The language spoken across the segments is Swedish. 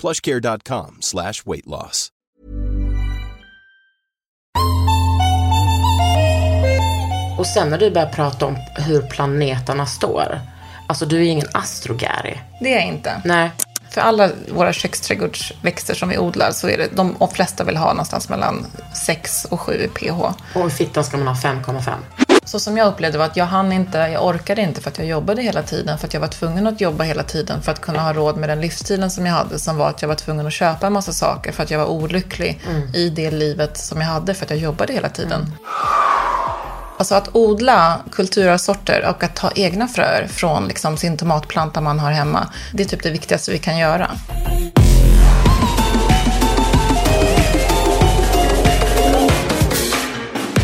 plushcare.com slash weight loss. Och sen när du börjar prata om hur planeterna står. Alltså du är ingen astrogäri. Det är jag inte. Nej. För alla våra köksträdgårdsväxter som vi odlar så är det, de, de flesta vill ha någonstans mellan 6 och 7 i pH. Och i fittan ska man ha 5,5. Så som jag upplevde var att jag hann inte, jag orkade inte för att jag jobbade hela tiden. För att jag var tvungen att jobba hela tiden för att kunna ha råd med den livsstilen som jag hade. Som var att jag var tvungen att köpa en massa saker för att jag var olycklig i det livet som jag hade för att jag jobbade hela tiden. Alltså att odla kulturarvssorter och att ta egna fröer från liksom sin tomatplanta man har hemma. Det är typ det viktigaste vi kan göra.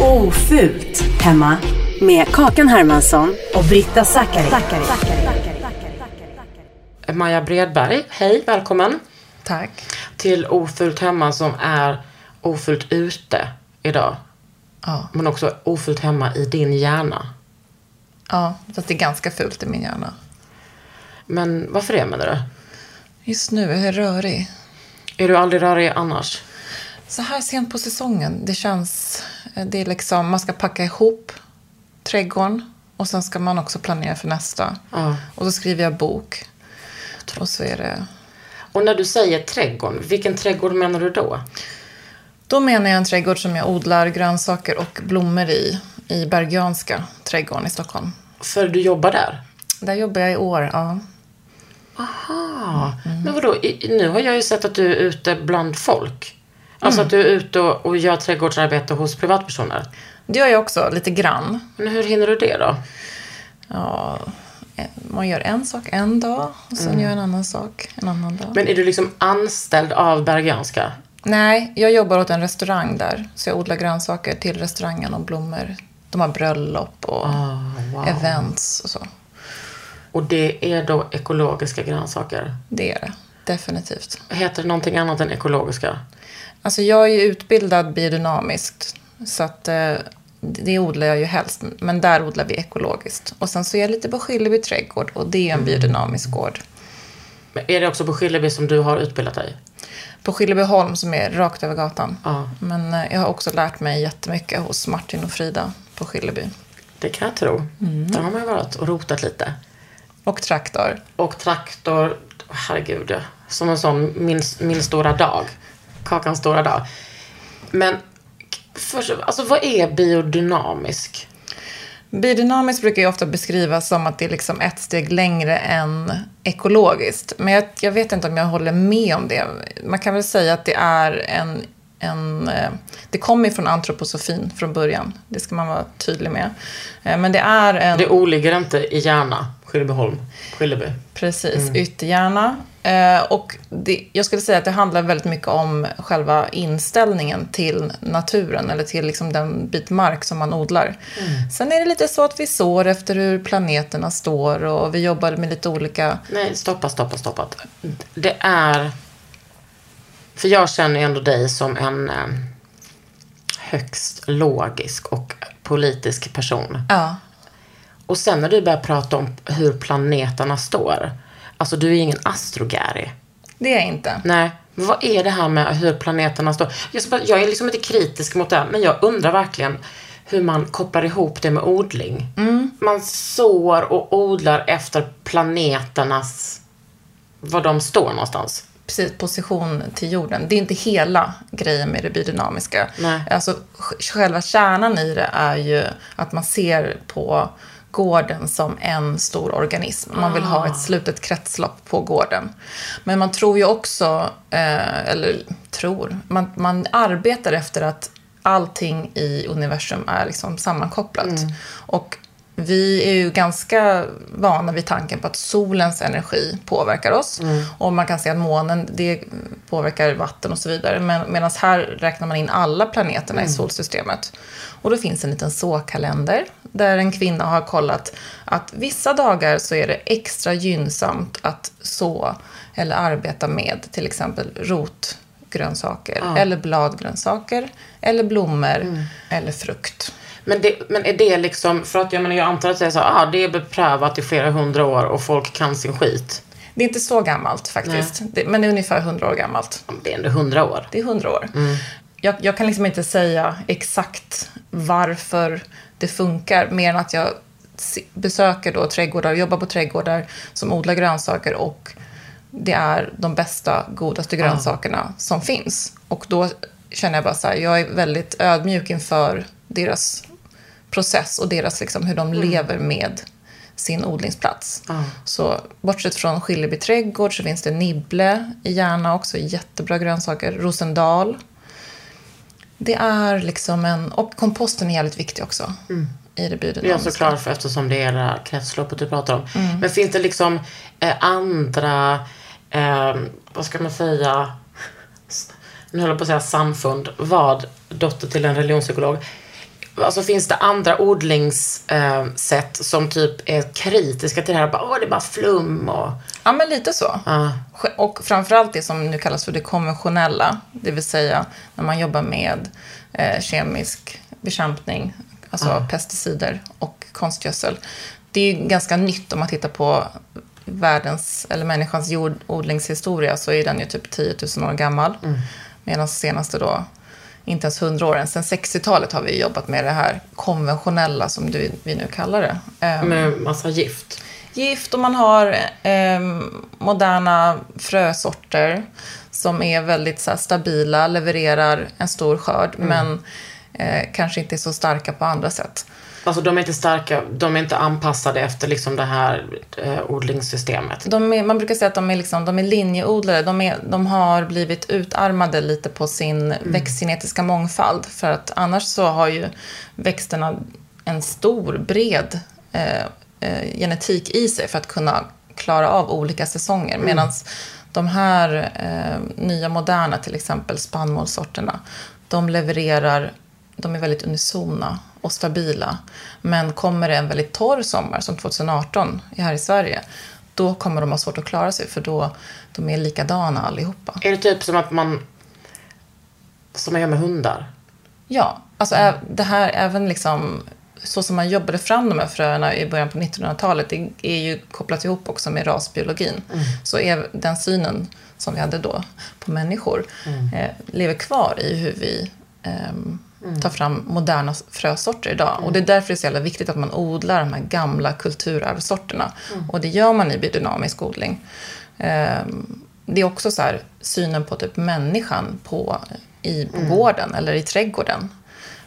Ofult hemma med Kakan Hermansson och Britta Zackari. Maja Bredberg, hej, välkommen. Tack. Till Ofult hemma som är ofult ute idag. Ja, Men också ofult hemma i din hjärna. ja, fast det är ganska fult i min hjärna. Men varför det menar du? Just nu är jag rörig. Är du aldrig rörig annars? Så här sent på säsongen, det känns... Det är liksom, man ska packa ihop trädgården och sen ska man också planera för nästa. Ja. Och så skriver jag bok. Och så är det... Och när du säger trädgården, vilken trädgård menar du då? Då menar jag en trädgård som jag odlar grönsaker och blommor i. I Bergianska trädgården i Stockholm. För du jobbar där? Där jobbar jag i år, ja. Aha. Men vadå, nu har jag ju sett att du är ute bland folk. Alltså att du är ute och, och gör trädgårdsarbete hos privatpersoner. Det gör jag också, lite grann. Men hur hinner du det då? Ja, eh, man gör en sak en dag och sen gör jag en annan sak en annan dag. Men är du liksom anställd av Bergianska? Nej, jag jobbar åt en restaurang där. Så jag odlar grönsaker till restaurangen och blommor. De har bröllop och wow. events och så. Och det är då ekologiska grönsaker? Det är det. Definitivt. Heter det någonting annat än ekologiska? Alltså jag är ju utbildad biodynamiskt. Så att eh, det odlar jag ju helst. Men där odlar vi ekologiskt. Och sen så är jag lite på Skilleby trädgård och det är en biodynamisk gård. Men är det också på Skilleby som du har utbildat dig? På Skillebyholm som är rakt över gatan. Ja. Men eh, jag har också lärt mig jättemycket hos Martin och Frida på Skilleby. Det kan jag tro. Där har man ju varit och rotat lite. Och traktor. Och traktor, herregud, som en sån min, min stora dag. Kakans stora dag. Men, först, alltså vad är biodynamisk? Biodynamiskt brukar ju ofta beskrivas som att det är liksom ett steg längre än ekologiskt. Men jag, jag vet inte om jag håller med om det. Man kan väl säga att det är en... en eh, det kommer från antroposofin från början. Det ska man vara tydlig med. Eh, Men det är en... Det oligger inte i Järna, Skillebyholm, Skilleby. Precis, ytterhjärna. Eh, och det, jag skulle säga att det handlar väldigt mycket om själva inställningen till naturen eller till liksom den bit mark som man odlar. Sen är det lite så att vi sår efter hur planeterna står och vi jobbar med lite olika... Nej, stoppa, stoppa, stoppa. Det är För jag känner ju ändå dig som en eh, högst logisk och politisk person. Ja. Och sen när du börjar prata om hur planeterna står. Alltså du är ingen astrogäri. Det är jag inte. Nej. Men vad är det här med hur planeterna står? Jag, är liksom inte kritisk mot det här, men jag undrar verkligen hur man kopplar ihop det med odling. Man sår och odlar efter planeternas, var de står någonstans. precis position till jorden. Det är inte hela grejen med det biodynamiska. Nej. Alltså, sj- själva kärnan i det är ju att man ser på gården som en stor organism. Man vill ha ett slutet kretslopp på gården. Men man tror ju också, eh, eller tror, man, man arbetar efter att allting i universum är liksom sammankopplat. Och vi är ju ganska vana vid tanken på att solens energi påverkar oss. Och man kan se att månen det påverkar vatten och så vidare. Men medan här räknar man in alla planeterna i solsystemet. Och då finns en liten såkalender där en kvinna har kollat att vissa dagar så är det extra gynnsamt att så eller arbeta med till exempel rotgrönsaker eller bladgrönsaker eller blommor eller frukt. Men, det, men är det liksom, för att jag menar jag antar att det är så, ah, det är beprövat i flera hundra år och folk kan sin skit. Det är inte så gammalt faktiskt, det, men det är ungefär 100 år gammalt. Ja, Det är ändå hundra år. Det är 100 år. Jag, jag kan liksom inte säga exakt varför det funkar, mer än att jag besöker då trädgårdar, jobbar på trädgårdar som odlar grönsaker och det är de bästa, godaste grönsakerna som finns. Och då känner jag bara så här, jag är väldigt ödmjuk inför deras process och deras, liksom, hur de lever med sin odlingsplats. Så bortsett från Skilleby trädgård så finns det Nibble i Järna också, jättebra grönsaker. Rosendal. Det är liksom en... Och komposten är jävligt viktig också i det Ja, biodynamiska. såklart, för eftersom det är det här kretsloppet du pratar om. Men finns det liksom eh, andra, eh, vad ska man säga, nu höll jag på att säga samfund, vad, dotter till en religionspsykolog. Alltså finns det andra odlingssätt eh, som typ är kritiska till det här? Bara, Åh, det är bara flum och... Ja, men lite så. Ja. Och framförallt det som nu kallas för det konventionella, det vill säga när man jobbar med eh, kemisk bekämpning, alltså pesticider och konstgödsel. Det är ju ganska nytt om man tittar på världens, eller människans jordodlingshistoria så är den ju typ 10 000 år gammal. Medan senaste då, inte ens 100 åren, sen 60-talet har vi jobbat med det här konventionella som du, vi nu kallar det. Ehm, Med massa gift. gift och man har eh, moderna frösorter som är väldigt så här, stabila, levererar en stor skörd men eh, kanske inte är så starka på andra sätt. Alltså de är inte starka, de är inte anpassade efter liksom det här eh, odlingssystemet. Är, man brukar säga att de är, liksom, de är linjeodlare. De, är, de har blivit utarmade lite på sin växtgenetiska mångfald. För att annars så har ju växterna en stor, bred eh, eh, genetik i sig för att kunna klara av olika säsonger. Medan de här eh, nya moderna, till exempel spannmålssorterna, de levererar, de är väldigt unisona och stabila. Men kommer det en väldigt torr sommar, som 2018 här i Sverige, då kommer de ha svårt att klara sig för då de är likadana allihopa. Är det typ som att man, som man gör med hundar? Ja, alltså det här även liksom så som man jobbade fram de här fröerna i början på 1900-talet, det är ju kopplat ihop också med rasbiologin. Så är den synen som vi hade då på människor eh, lever kvar i hur vi ehm, tar fram moderna frösorter idag. Och det är därför det är så jävla viktigt att man odlar de här gamla kulturarvssorterna. Och det gör man i biodynamisk odling. Ehm, det är också så här, synen på typ människan på, i, på gården eller i trädgården.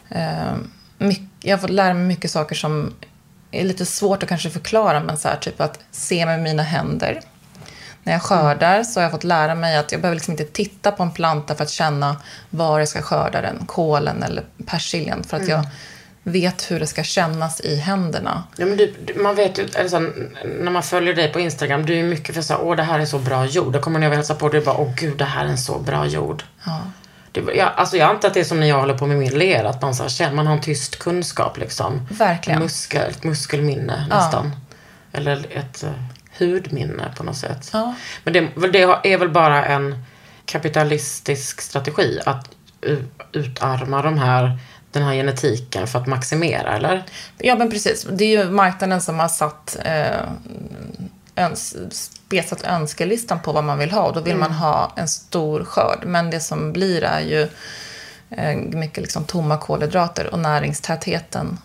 Ehm, mycket, jag har fått lära mig mycket saker som är lite svårt att kanske förklara, men så här, typ att se med mina händer. När jag skördar så har jag fått lära mig att jag behöver liksom inte titta på en planta för att känna var jag ska skörda den, kålen eller persiljan, för att jag vet hur det ska kännas i händerna. Ja, men du, man vet ju, eller så, här, när man följer dig på Instagram, du är mycket för så här, åh det här är så bra jord. Då kommer ni och hälsa på och du bara, åh gud det här är en så bra jord. Ja. Det, jag, alltså jag antar att det är som när jag håller på med min lera, att man, så här, känner, man har en tyst kunskap liksom. Verkligen. Muskel, ett muskelminne nästan. Eller ett uh, hudminne på något sätt. Ja. Men det, det är väl bara en, kapitalistisk strategi att utarma de här, den här genetiken för att maximera, eller? Ja, men precis. Det är ju marknaden som har satt eh, öns spesat önskelistan på vad man vill ha. Och då vill man ha en stor skörd. Men det som blir är ju eh, mycket liksom tomma kolhydrater och näringstätheten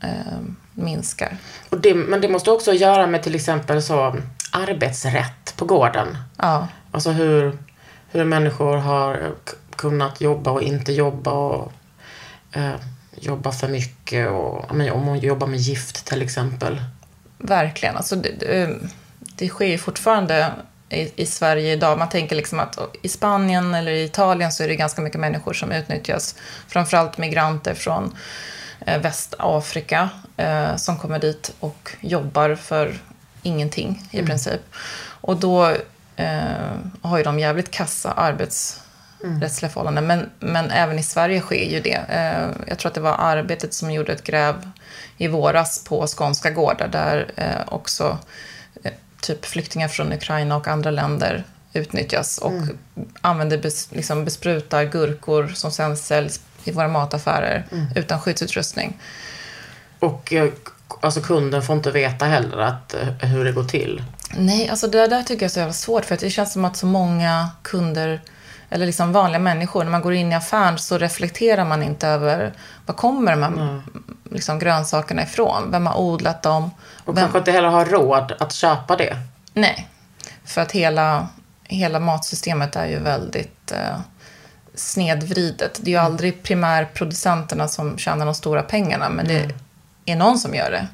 eh, minskar. Och det, men det måste också göra med till exempel så arbetsrätt på gården. Ja, Alltså hur, hur människor har kunnat jobba och inte jobba och eh, jobba för mycket och men om man jobbar med gift till exempel. verkligen. Alltså, det, det, det sker ju fortfarande i, i Sverige idag. Man tänker liksom att i Spanien eller i Italien så är det ganska mycket människor som utnyttjas. Framförallt migranter från eh, Västafrika eh, som kommer dit och jobbar för ingenting i princip. Och då eh, har ju de jävligt kassa arbetsrättsliga förhållanden. Men, men även i Sverige sker ju det. Eh, jag tror att det var Arbetet som gjorde ett gräv i våras på skånska gårdar där eh, också eh, typ flyktingar från Ukraina och andra länder utnyttjas och använder bes, liksom besprutar gurkor som sen säljs i våra mataffärer utan skyddsutrustning. Och eh, alltså kunden får inte veta heller att, eh, hur det går till. Nej, alltså det där tycker jag är så jävla svårt för att det känns som att så många kunder eller liksom vanliga människor, när man går in i affären så reflekterar man inte över var kommer de här liksom, grönsakerna ifrån? Vem har odlat dem? Och Vem, kanske inte heller har råd att köpa det. Nej, för att hela, hela matsystemet är ju väldigt eh, snedvridet. Det är ju aldrig primärproducenterna som tjänar de stora pengarna, men det är någon som gör det.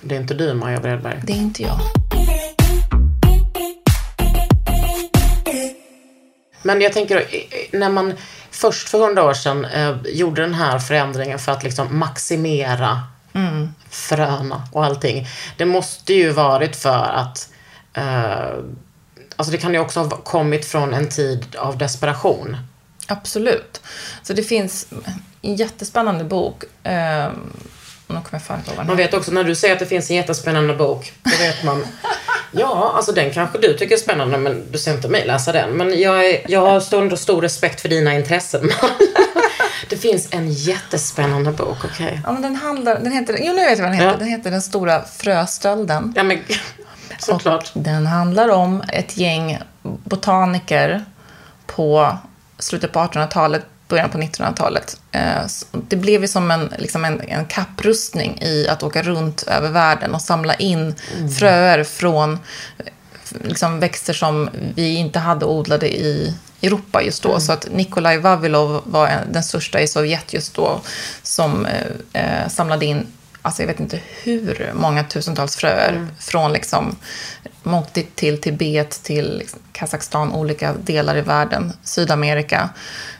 Det är inte du, Maja Bredberg. Det är inte jag. Men jag tänker, eh, när man först för hundra år sedan eh, gjorde den här förändringen för att liksom maximera fröna och allting. Det måste ju varit för att eh, Alltså det kan ju också ha kommit från en tid av desperation. Absolut. Så det finns en jättespännande bok. Eh, nu kommer jag fan inte ihåg Man vet också när du säger att det finns en jättespännande bok, då vet man Ja, alltså den kanske du tycker är spännande men du ser inte mig läsa den. Men jag, är, jag har stor, stor respekt för dina intressen. det finns en jättespännande bok, okej? Ja, men den handlar, den heter, jo nu vet jag vad den heter. Ja. Den heter Den stora fröstölden. Ja men såklart. Och den handlar om ett gäng botaniker på slutet på 1800-talet, början på 1900-talet. Eh, Det blev ju som en, liksom en, en kapprustning i att åka runt över världen och samla in fröer från eh, liksom växter som vi inte hade odlade i Europa just då. Så att Nikolaj Vavilov var en, den största i Sovjet just då som eh, eh, samlade in Alltså jag vet inte hur många tusentals fröer från liksom Mokti till Tibet till liksom Kazakstan, olika delar i världen, Sydamerika.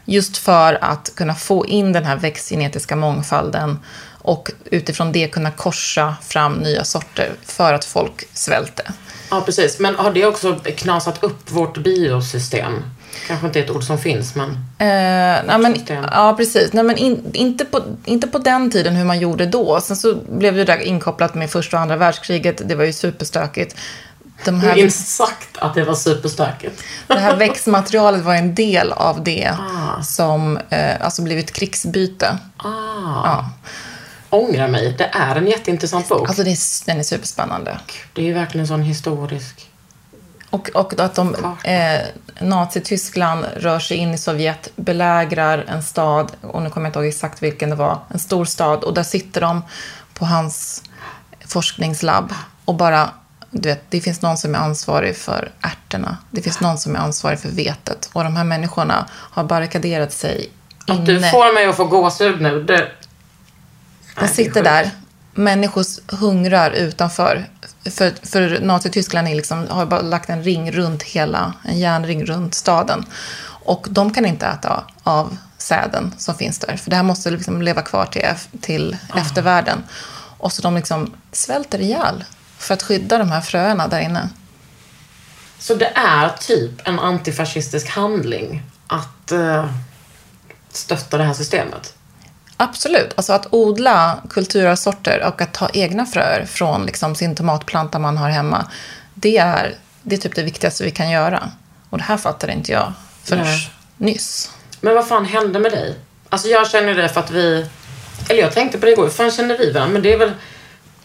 Just för att kunna få in den här växtgenetiska mångfalden och utifrån det kunna korsa fram nya sorter för att folk svälter. Ja, precis. Men har det också knasat upp vårt biosystem? Kanske inte ett ord som finns, men... Eh, nej, men, ja, precis. Nej, men in, inte, på, inte på den tiden hur man gjorde då. Sen så blev det där inkopplat med första och andra världskriget. Det var ju superstökigt. De här, Minst sagt att det var superstökigt. det här växtmaterialet var en del av det Ah. som eh, alltså blivit krigsbyte. Ah. Ja. Ångra mig. Det är en jätteintressant bok. Alltså det är, den är superspännande. det är ju verkligen en sån historisk... Och, och att de, eh, Nazityskland rör sig in i Sovjet, belägrar en stad, och nu kommer jag inte ihåg exakt vilken det var, en stor stad, och där sitter de på hans forskningslabb och bara, du vet, det finns någon som är ansvarig för ärtorna, det finns någon som är ansvarig för vetet, och de här människorna har barrikaderat sig Att inne. du får mig att få gåshud nu. Det... De sitter där. Människor hungrar utanför. För, för Nazityskland liksom, har bara lagt en ring runt hela, en järnring runt staden. Och de kan inte äta av säden som finns där. För det här måste liksom leva kvar till, till eftervärlden. Och så de liksom svälter ihjäl för att skydda de här fröerna där inne. Så det är typ en antifascistisk handling att eh, stötta det här systemet? Absolut. Alltså att odla kulturarvssorter och att ta egna fröer från liksom sin tomatplanta man har hemma, det är, det är typ det viktigaste vi kan göra. Och det här fattar inte jag förrän Nej. nyss. Men vad fan hände med dig? Alltså jag känner det för att vi... Eller jag tänkte på det igår. Hur fan känner vi varandra? Men det är väl...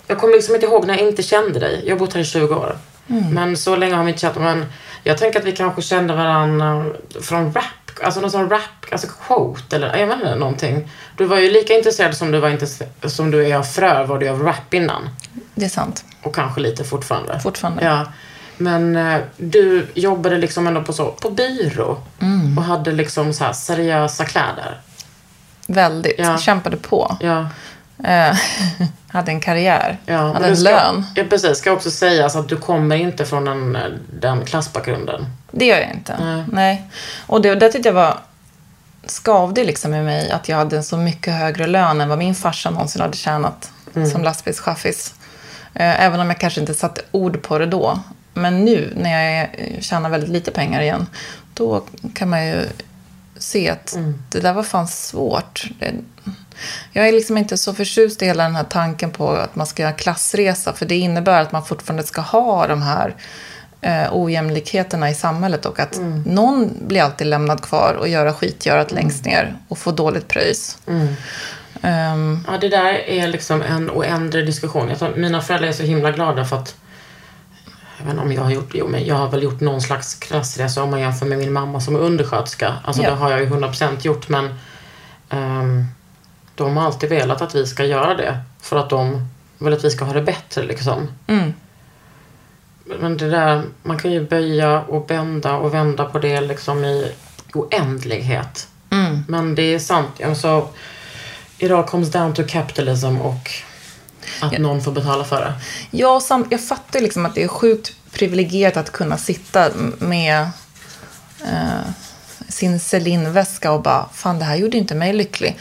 Jag kommer liksom inte ihåg när jag inte kände dig. Jag har bott här i 20 år. Men så länge har vi inte känt Men jag tänker att vi kanske kände varandra från rap. Alltså någon sån rap, alltså quote eller jag vet inte, någonting. Du var ju lika intresserad som du var intresserad, som du är av frö var du av rap innan. Det är sant. Och kanske lite fortfarande. Fortfarande. Ja. Men eh, du jobbade liksom ändå på, så, på byrå. Mm. Och hade liksom så här seriösa kläder. Väldigt. Ja. Kämpade på. Ja. Eh, hade en karriär. ja. hade en ska, lön. Ja, precis. Ska också sägas att du kommer inte från den, eh, den klassbakgrunden. Det gör jag inte. Nej. Nej. Och det, det tyckte jag var skavde liksom i mig att jag hade en så mycket högre lön än vad min farsa någonsin hade tjänat som lastbilschaffis. Eh, Även om jag kanske inte satte ord på det då. Men nu när jag är- tjänar väldigt lite pengar igen, då kan man ju se att det där var fan svårt. Det, jag är liksom inte så förtjust i hela den här tanken på att man ska göra klassresa. För det innebär att man fortfarande ska ha de här eh, ojämlikheterna i samhället. Och att någon blir alltid lämnad kvar och göra skitgörat längst ner och få dåligt pröjs. Um, Ja, det där är liksom en oändlig diskussion. Jag mina föräldrar är så himla glada för att jag vet inte om jag har gjort jo, men jag har väl gjort någon slags klassresa om man jämför med min mamma som är undersköterska. Alltså Ja. det har jag ju 100% gjort men ehm, de har alltid velat att vi ska göra det. För att de vill att vi ska ha det bättre liksom. mm, Men det där, man kan ju böja och bända och vända på det liksom i oändlighet. mm. Men det är sant. Alltså, it all comes down to capitalism och att någon får betala för det. Ja, sam- jag fattar liksom att det är sjukt privilegierat att kunna sitta med eh, sin Celine-väska och bara, fan det här gjorde inte mig lycklig.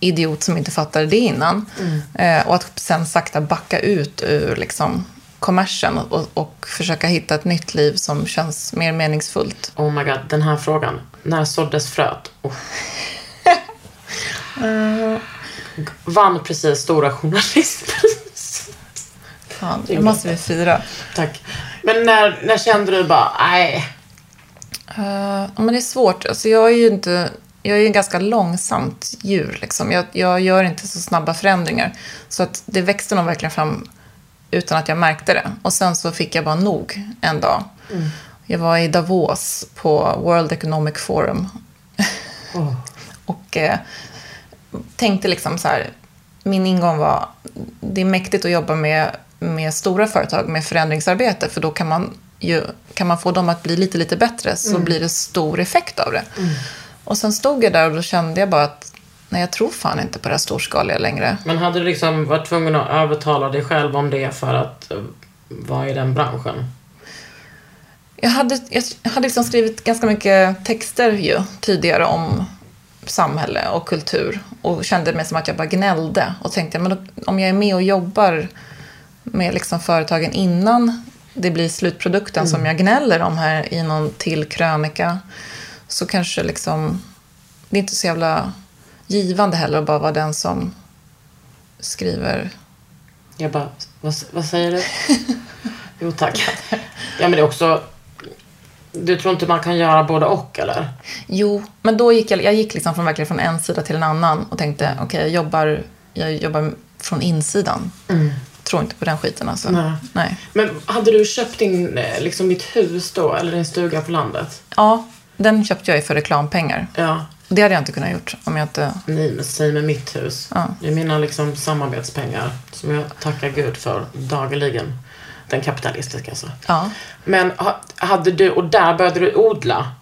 Idiot som inte fattade det innan. Eh, och att sen sakta backa ut ur liksom, kommersen och, och försöka hitta ett nytt liv som känns mer meningsfullt. Oh my god, den här frågan. När såddes fröet? Oh. Vann precis Stora Journalistpris. Fan, det måste vi fira. Tack. Men när, när kände du bara, nej. Uh, men det är svårt. Alltså, jag är ju inte... Jag är ju en ganska långsamt djur. Liksom. Jag, jag gör inte så snabba förändringar. Så att det växte nog verkligen fram utan att jag märkte det. Och sen så fick jag bara nog en dag. Jag var i Davos på World Economic Forum. Oh. Och eh, tänkte liksom så här, min ingång var, det är mäktigt att jobba med, med stora företag med förändringsarbete, för då kan man, ju, kan man få dem att bli lite, lite bättre, så blir det stor effekt av det. Och sen stod jag där och då kände jag bara att, nej jag tror fan inte på det här storskaliga längre. Men hade du liksom varit tvungen att övertala dig själv om det för att eh, vara i den branschen? Jag hade, jag hade liksom skrivit ganska mycket texter ju tidigare om samhälle och kultur och kände mig som att jag bara gnällde och tänkte men då, om jag är med och jobbar med liksom företagen innan det blir slutprodukten som jag gnäller om här i någon till krönika så kanske liksom det är inte så jävla givande heller att bara vara den som skriver Jag bara, vad, vad säger du? jo tack. Ja men det är också, du tror inte man kan göra både och eller? Jo, men då gick jag, jag gick liksom från, verkligen från en sida till en annan och tänkte okej, jag, jobbar, jag jobbar från insidan. Tror inte på den skiten alltså. Nej. Nej. Men hade du köpt din, eh, liksom ditt hus då, eller din stuga på landet? Ja, den köpte jag ju för reklampengar. Ja. Det hade jag inte kunnat gjort om jag inte... Nej, men säg med mitt hus. Ja. Det är mina liksom samarbetspengar som jag tackar Gud för dagligen. Den kapitalistiska alltså. Ja, Men ha- hade du, och där började du odla?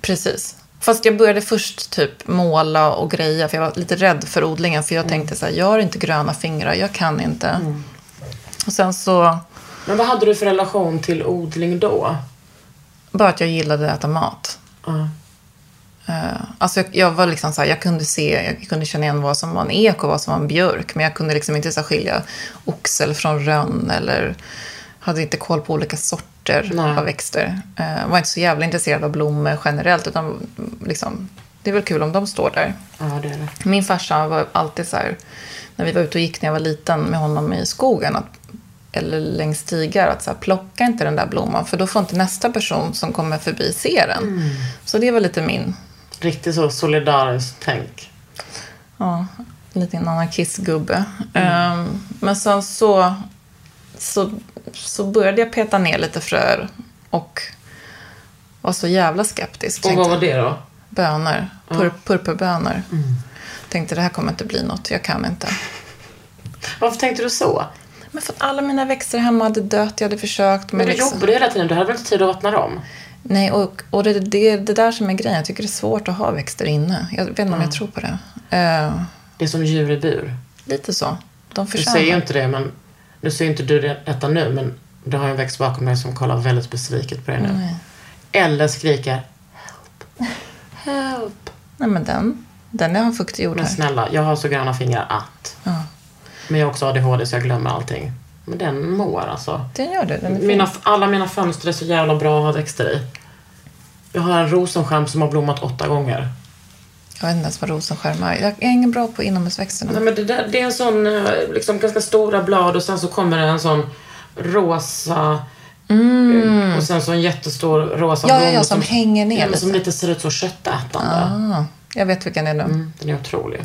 precis. Fast jag började först typ måla och greja för jag var lite rädd för odlingen. För jag tänkte så här, jag har inte gröna fingrar, jag kan inte. Och sen så, Men vad hade du för relation till odling då? bara att jag gillade att äta mat. Eh, alltså jag, jag var liksom så här, jag kunde se, jag kunde känna igen vad som var en ek och vad som var en björk. Men jag kunde liksom inte så skilja oxel från rönn eller hade inte koll på olika sorter Nej. av växter. Uh, var inte så jävla intresserad av blommor generellt. Utan mm, liksom, det är väl kul om de står där. ja, det är det. Min farsa var alltid så här, när vi var ute och gick när jag var liten med honom i skogen, att eller längs stigar att så här, plocka inte den där blomman för då får inte nästa person som kommer förbi se den. Så det var lite min, Riktigt så solidariskt tänk. ja, lite en anarkistgubbe. Ehm, men sen så, så, så började jag peta ner lite fröer och var så jävla skeptisk. Och Tänkte, vad var det då? Bönor, pur, purpurbönor. Tänkte det här kommer inte bli något, jag kan inte. Varför tänkte du så? Men för att alla mina växter hemma hade dött, jag hade försökt. Men du liksom- jobbade hela tiden, du hade väl inte tid att vattna dem? Nej, och, och det är det, det där som är grejen. Jag tycker det är svårt att ha växter inne. Jag vet inte om jag tror på det. Eh, Det är som djur i bur. lite så. De Du förtjänar. säger ju inte det, men nu ser inte du det- detta nu, men du har en växt bakom dig som kollar väldigt besviket på dig nu. Eller skriker Help! Help! Nej, men den, den är en fuktig jord Men snälla, jag har så gröna fingrar att. Ja. Men jag har också ADHD så jag glömmer allting. Men den mår alltså. Den gör det. Den är. Mina, alla mina fönster är så jävla bra att ha växter i. Jag har en rosenskärm som har blommat åtta gånger. Jag vet inte ens vad rosenskärm är. Jag är ingen bra på inomhusväxterna. Nej, men det, där, det är en sån, eh, liksom ganska stora blad och sen så kommer det en sån rosa eh, och sen så en jättestor rosa Mm. Ja, ja, blomma ja, som hänger ner ja, som lite. ser ut som köttätande. Ah, jag vet vilken det är nu. Mm, den är otrolig.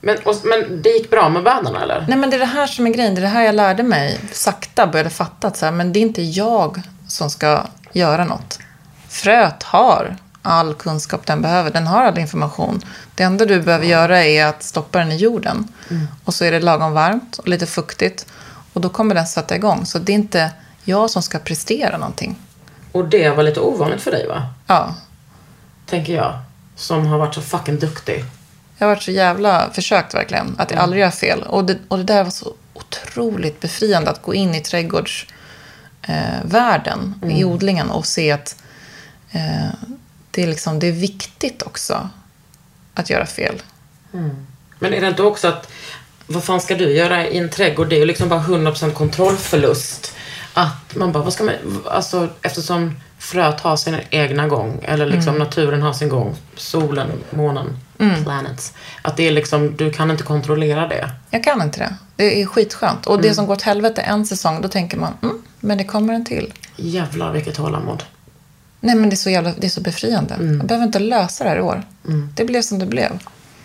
Men, och, men det gick bra med bönorna eller? Nej, men det är det här som är grejen. Det är det här jag lärde mig. Sakta började fatta att så här, men det är inte jag som ska göra något. Fröet har all kunskap den behöver. Den har all information. Det enda du behöver göra är att stoppa den i jorden. Och så är det lagom varmt och lite fuktigt. Och då kommer den sätta igång. Så det är inte jag som ska prestera någonting. Och det var lite ovanligt för dig va? Ja, Tänker jag. Som har varit så fucking duktig. Jag har varit så jävla försökt verkligen. Att jag aldrig gör fel. Och det, och det där var så otroligt befriande att gå in i trädgårdsvärlden, eh, världen, i odlingen och se att eh, det, är liksom, det är viktigt också att göra fel. Men är det inte också att, vad fan ska du göra i en trädgård? Det är ju liksom bara 100% kontrollförlust. Att man bara, vad ska man, alltså eftersom fröet har sin egna gång, eller liksom naturen har sin gång, solen, månen, planets. Att det är liksom, du kan inte kontrollera det. Jag kan inte det. Det är skitskönt. Och det som går åt helvete en säsong, då tänker man, mm, men det kommer en till. Jävlar vilket tålamod. Nej, men det är så, jävla, det är så befriande. Jag behöver inte lösa det här i år. Det blev som det blev.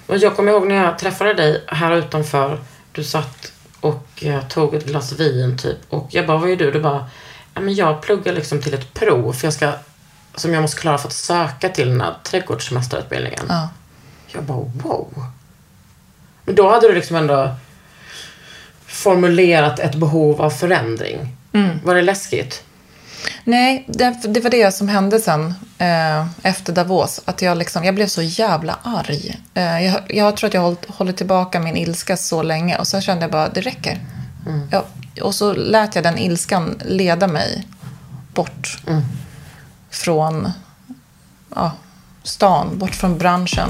Jag kommer ihåg när jag träffade dig här utanför. Du satt och eh, tog ett glas vin typ. Och jag bara, vad är du? Du bara, ja men jag pluggar liksom till ett prov. För jag ska, som jag måste klara för att söka till den här trädgårdsmästarutbildningen. Ja. Jag bara, wow. Men då hade du liksom ändå formulerat ett behov av förändring. Var det läskigt? Nej, det, det var det som hände sen eh, efter Davos. Att jag, liksom, jag blev så jävla arg. Eh, jag, jag tror att jag hållit, hållit tillbaka min ilska så länge och sen kände jag bara, det räcker. Jag, och så lät jag den ilskan leda mig bort från ja, stan, bort från branschen.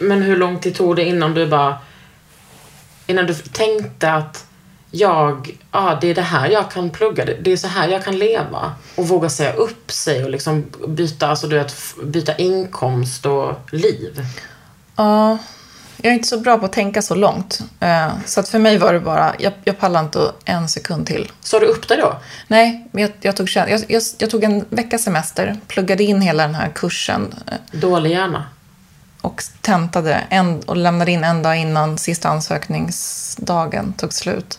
Men hur lång tid tog det innan du bara... Innan du tänkte att jag, ja det är det här jag kan plugga, det är så här jag kan leva. Och våga säga upp sig och liksom byta, alltså du vet, byta inkomst och liv. Ja, jag är inte så bra på att tänka så långt. Eh, Så att för mig var det bara, jag, jag pallar inte en sekund till. Sa du upp dig då? Nej, jag, jag, tog, jag, jag, jag tog en veckas semester, pluggade in hela den här kursen eh, Dålig hjärna. Och tentade en, och lämnade in en dag innan sista ansökningsdagen tog slut.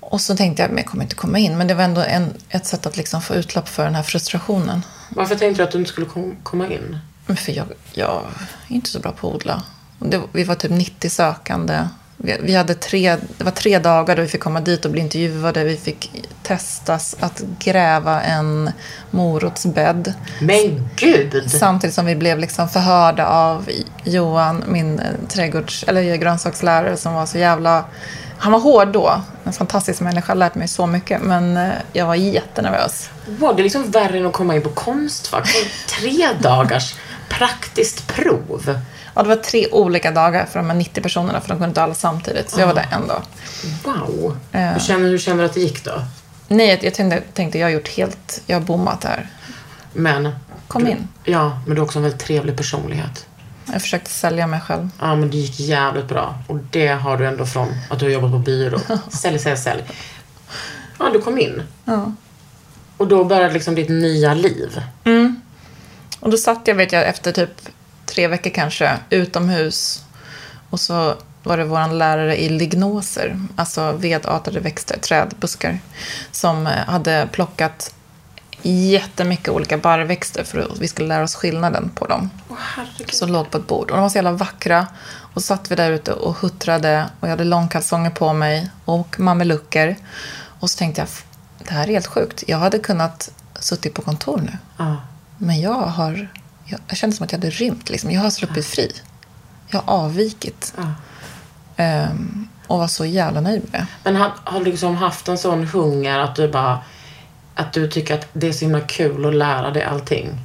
Och så tänkte jag, men jag kommer inte komma in. Men det var ändå en, ett sätt att liksom få utlopp för den här frustrationen. Varför tänkte du att du inte skulle kom, komma in? För jag, jag är inte så bra på att odla. Det, vi var typ 90 sökande. Vi, hade tre, det var tre dagar då vi fick komma dit och bli intervjuade. Vi fick testas att gräva en morotsbädd. Men gud! Samtidigt som vi blev liksom förhörda av Johan, min eh, trädgårds, eller grönsakslärare som var så jävla... Han var hård då. En fantastisk människa, lärt mig så mycket. Men eh, jag var jättenervös. Wow, det är liksom värre än att komma in på Konstfack. Tre dagars praktiskt prov. Ja, det var tre olika dagar för de här 90 personerna, för de kunde inte alla samtidigt. Så jag var där en dag. Wow. Hur, känner, hur känner du att det gick då? Nej, jag, tänkte, tänkte jag har gjort helt, jag har bommat här. Men... Kom du, in. Ja, men du har också en väldigt trevlig personlighet. Jag försökte sälja mig själv. Ja, men det gick jävligt bra. Och det har du ändå från att du har jobbat på byrå. Sälj, sälj, sälj. Ja, du kom in. Ja. Och då började liksom ditt nya liv. Och då satt jag, vet jag, efter typ tre veckor kanske, utomhus. Och så var det vår lärare i lignoser, alltså vedartade växter, träd, buskar, som eh, hade plockat jättemycket olika barrväxter för att vi skulle lära oss skillnaden på dem. som låg på ett bord. Och de var så jävla vackra. Och satt vi där ute och huttrade och jag hade långkalsonger på mig och mamelucker. Och så tänkte jag, det här är helt sjukt. Jag hade kunnat suttit på kontor nu. Ja. Men jag har... Jag, jag kände som att jag hade rymt. Liksom. Jag har sluppit fri. Jag har avvikit. Ehm, och var så jävla nöjd med det. Men har, har du liksom haft en sån hunger att du bara... Att du tycker att det är så himla kul att lära dig allting?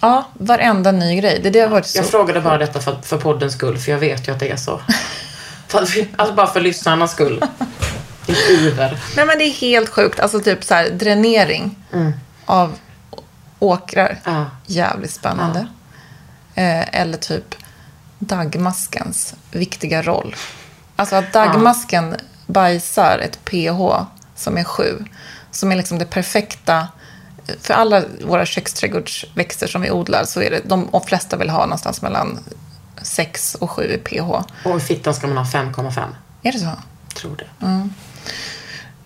Ja, varenda ny grej. Det, det har varit så... Jag frågade bara detta för, för poddens skull, för jag vet ju att det är så. alltså bara för lyssnarnas skull. Ditt iver. Nej, men det är helt sjukt. Alltså typ så här, dränering av åkrar. Ja. Jävligt spännande. Eh, eller typ dagmaskens viktiga roll. Alltså att dagmasken bajsar ett pH som är 7. Som är liksom det perfekta. För alla våra köksträdgårdsväxter som vi odlar så är det, de, de flesta vill ha någonstans mellan 6 och 7 i pH. Och i fittan ska man ha 5,5. Är det så? Tror det.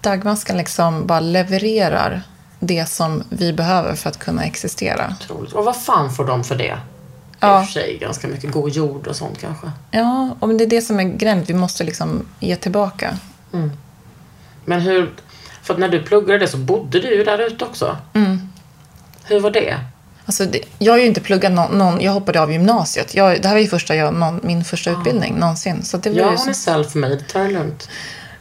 Dagmasken liksom bara levererar det som vi behöver för att kunna existera. Otroligt. Och vad fan får de för det? Ja. I och för sig ganska mycket god jord och sånt kanske. Ja, och det är det som är grejen. Vi måste liksom ge tillbaka. Men hur... För när du pluggade det så bodde du ju där ute också. Mm. Hur var det? Alltså det, jag har ju inte pluggat någon, någon jag hoppade av gymnasiet. Jag, det här var ju första jag, någon, min första utbildning någonsin. Så det var, Ja, ju hon är self-made. Ta det lugnt.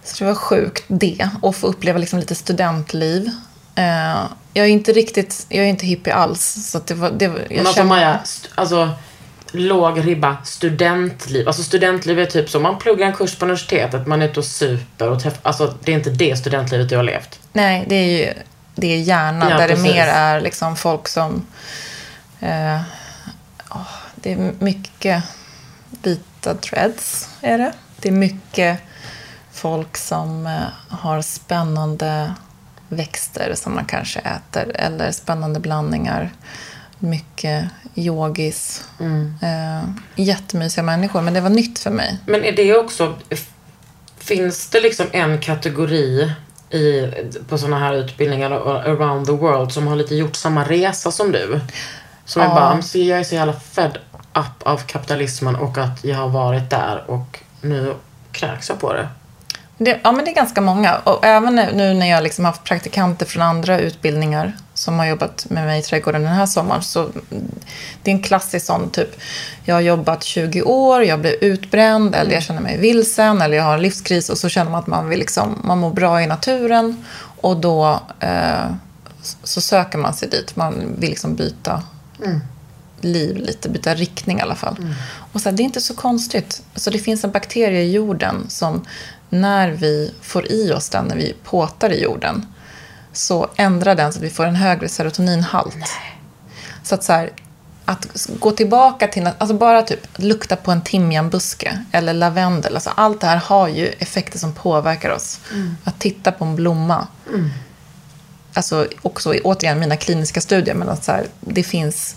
så det var sjukt det. Och få uppleva liksom lite studentliv. Eh, jag är inte riktigt, jag är inte hippie alls. Så det var, det, var- jag Men alltså kände- Maja, alltså låg ribba, studentliv. Alltså studentliv är typ så, man pluggar en kurs på universitetet, man är ute och super och träffar, alltså det är inte det studentlivet du har levt. Nej, det är ju det är hjärnan Ja, där precis. det mer är liksom folk som... Eh, åh, det är mycket vita dreads, är det. Det är mycket folk som eh, har spännande växter som man kanske äter eller spännande blandningar. Mycket yogis. Eh, jättemysiga människor, men det var nytt för mig. Men är det också, finns det liksom en kategori i, på sådana här utbildningar och around the world som har lite gjort samma resa som du? Som är Ja. bara, så jag är så jävla fed up av kapitalismen och att jag har varit där och nu kräks jag på det. Det, ja, men det är ganska många. Och även nu när jag liksom haft praktikanter från andra utbildningar som har jobbat med mig i trädgården den här sommaren. Så det är en klassisk sån typ, jag har jobbat 20 år, jag blev utbränd eller jag känner mig vilsen eller jag har en livskris och så känner man att man, vill liksom, man mår bra i naturen och då eh, så söker man sig dit. Man vill liksom byta liv lite, byta riktning i alla fall. Och så här, det är inte så konstigt. Så det finns en bakterie i jorden som när vi får i oss den, när vi påtar i jorden, så ändrar den så att vi får en högre serotoninhalt. Så att så här, att gå tillbaka till, alltså bara typ lukta på en timjanbuske eller lavendel, alltså allt det här har ju effekter som påverkar oss. Att titta på en blomma. Alltså också återigen mina kliniska studier, men att så här, det finns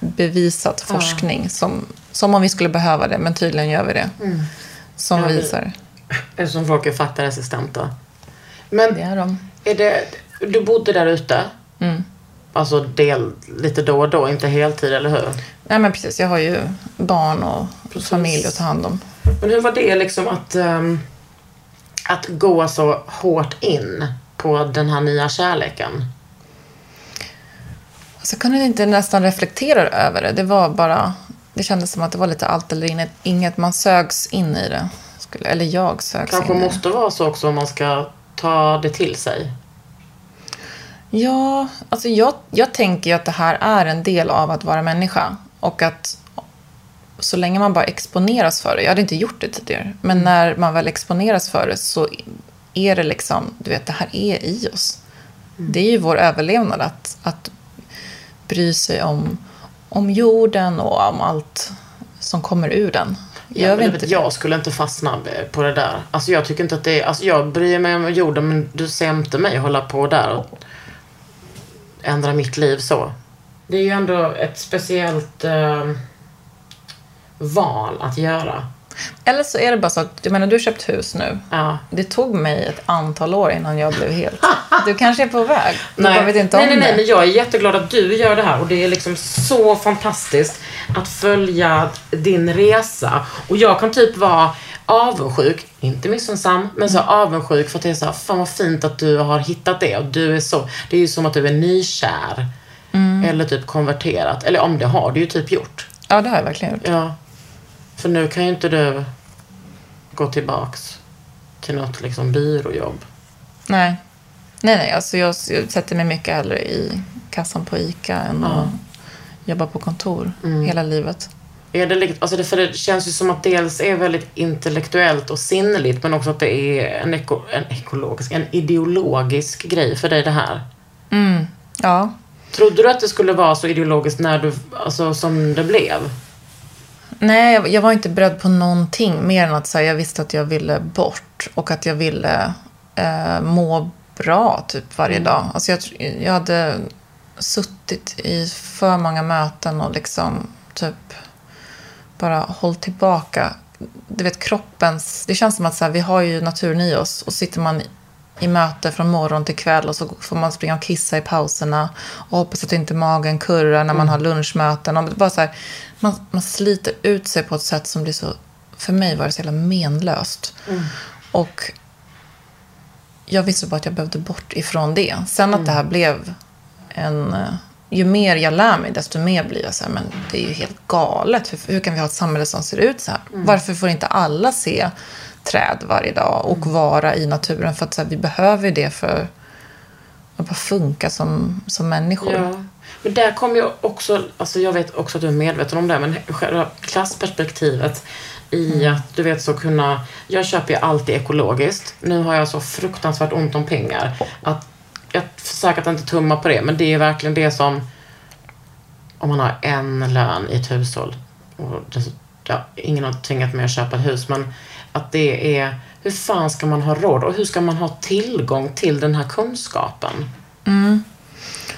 bevisat forskning som, som om vi skulle behöva det, men tydligen gör vi det. Som Ja, vi- visar. Eftersom folk är faktaresistenta. Men Det är de. är det, du bodde där ute? Mm. Alltså del, lite då och då, inte heltid, eller hur? Nej men precis, jag har ju barn och Precis. familj att ta hand om. Men hur var det liksom att, ehm, att gå så hårt in på den här nya kärleken? Så jag kunde inte nästan reflektera över det. Det var bara, det kändes som att det var lite allt eller inget. inget man sögs in i det. Skulle, eller jag sögs Kanske in måste vara så också om man ska ta det till sig. Ja, alltså jag, jag tänker ju att det här är en del av att vara människa. Och att så länge man bara exponeras för det, jag hade inte gjort det tidigare, men när man väl exponeras för det så är det liksom, du vet, det här är i oss. Det är ju vår överlevnad att, att bry sig om, om jorden och om allt som kommer ur den. Ja, Gör vi men du inte vet, det? jag skulle inte fastna på det där. Alltså jag tycker inte att det är... Alltså jag bryr mig om jorden men du ser inte mig hålla på där och ändra mitt liv så. Det är ju ändå ett speciellt eh, val att göra. Eller så är det bara så att, jag menar du har köpt hus nu. Ja. Det tog mig ett antal år innan jag blev helt... Du kanske är på väg. Du bara vet inte nej, om nej, nej, det. men jag är jätteglad att du gör det här och det är liksom så fantastiskt att följa din resa. Och jag kan typ vara avundsjuk, inte missunnsam, men så avundsjuk för att det är så här, fan vad fint att du har hittat det och du är så, det är ju som att du är nykär. Eller typ konverterat, eller om det har du ju typ gjort. Ja, det har jag verkligen gjort. Ja. För nu kan ju inte du gå tillbaks till något liksom byråjobb. Nej. Nej, nej. Alltså jag, jag sätter mig mycket hellre i kassan på ICA än att jobba på kontor Mm. hela livet. Är det, alltså det, för det känns ju som att dels är väldigt intellektuellt och sinnligt men också att det är en, eko, en ekologisk, en ideologisk grej för dig det här. Ja. Trodde du att det skulle vara så ideologiskt när du, alltså som det blev? Nej, jag, jag var inte beredd på någonting mer än att säga jag visste att jag ville bort och att jag ville eh, må bra typ varje dag. Alltså jag, jag hade suttit i för många möten och liksom typ bara hållit tillbaka. Du vet kroppens... Det känns som att så här, vi har ju naturen i oss och sitter man i möte från morgon till kväll och så får man springa och kissa i pauserna och hoppas att inte magen kurrar när man har lunchmöten. Och bara så här, man, man sliter ut sig på ett sätt som blir så... För mig var det så jävla menlöst. Och jag visste bara att jag behövde bort ifrån det. Sen att det här blev en... eh, Ju mer jag lär mig, desto mer blir jag så här, men det är ju helt galet. Hur, hur kan vi ha ett samhälle som ser ut så här? Varför får inte alla se träd varje dag och vara i naturen? För att så här, vi behöver ju det för att bara funka som, som människor. Ja. Men där kommer ju också, alltså jag vet också att du är medveten om det, men själva klassperspektivet i att du vet så kunna, jag köper ju alltid ekologiskt. Nu har jag så fruktansvärt ont om pengar att jag försöker att inte tumma på det, men det är verkligen det som om man har en lön i ett hushåll och det, ja, ingen har tvingat mig att köpa ett hus, men att det är hur fan ska man ha råd och hur ska man ha tillgång till den här kunskapen?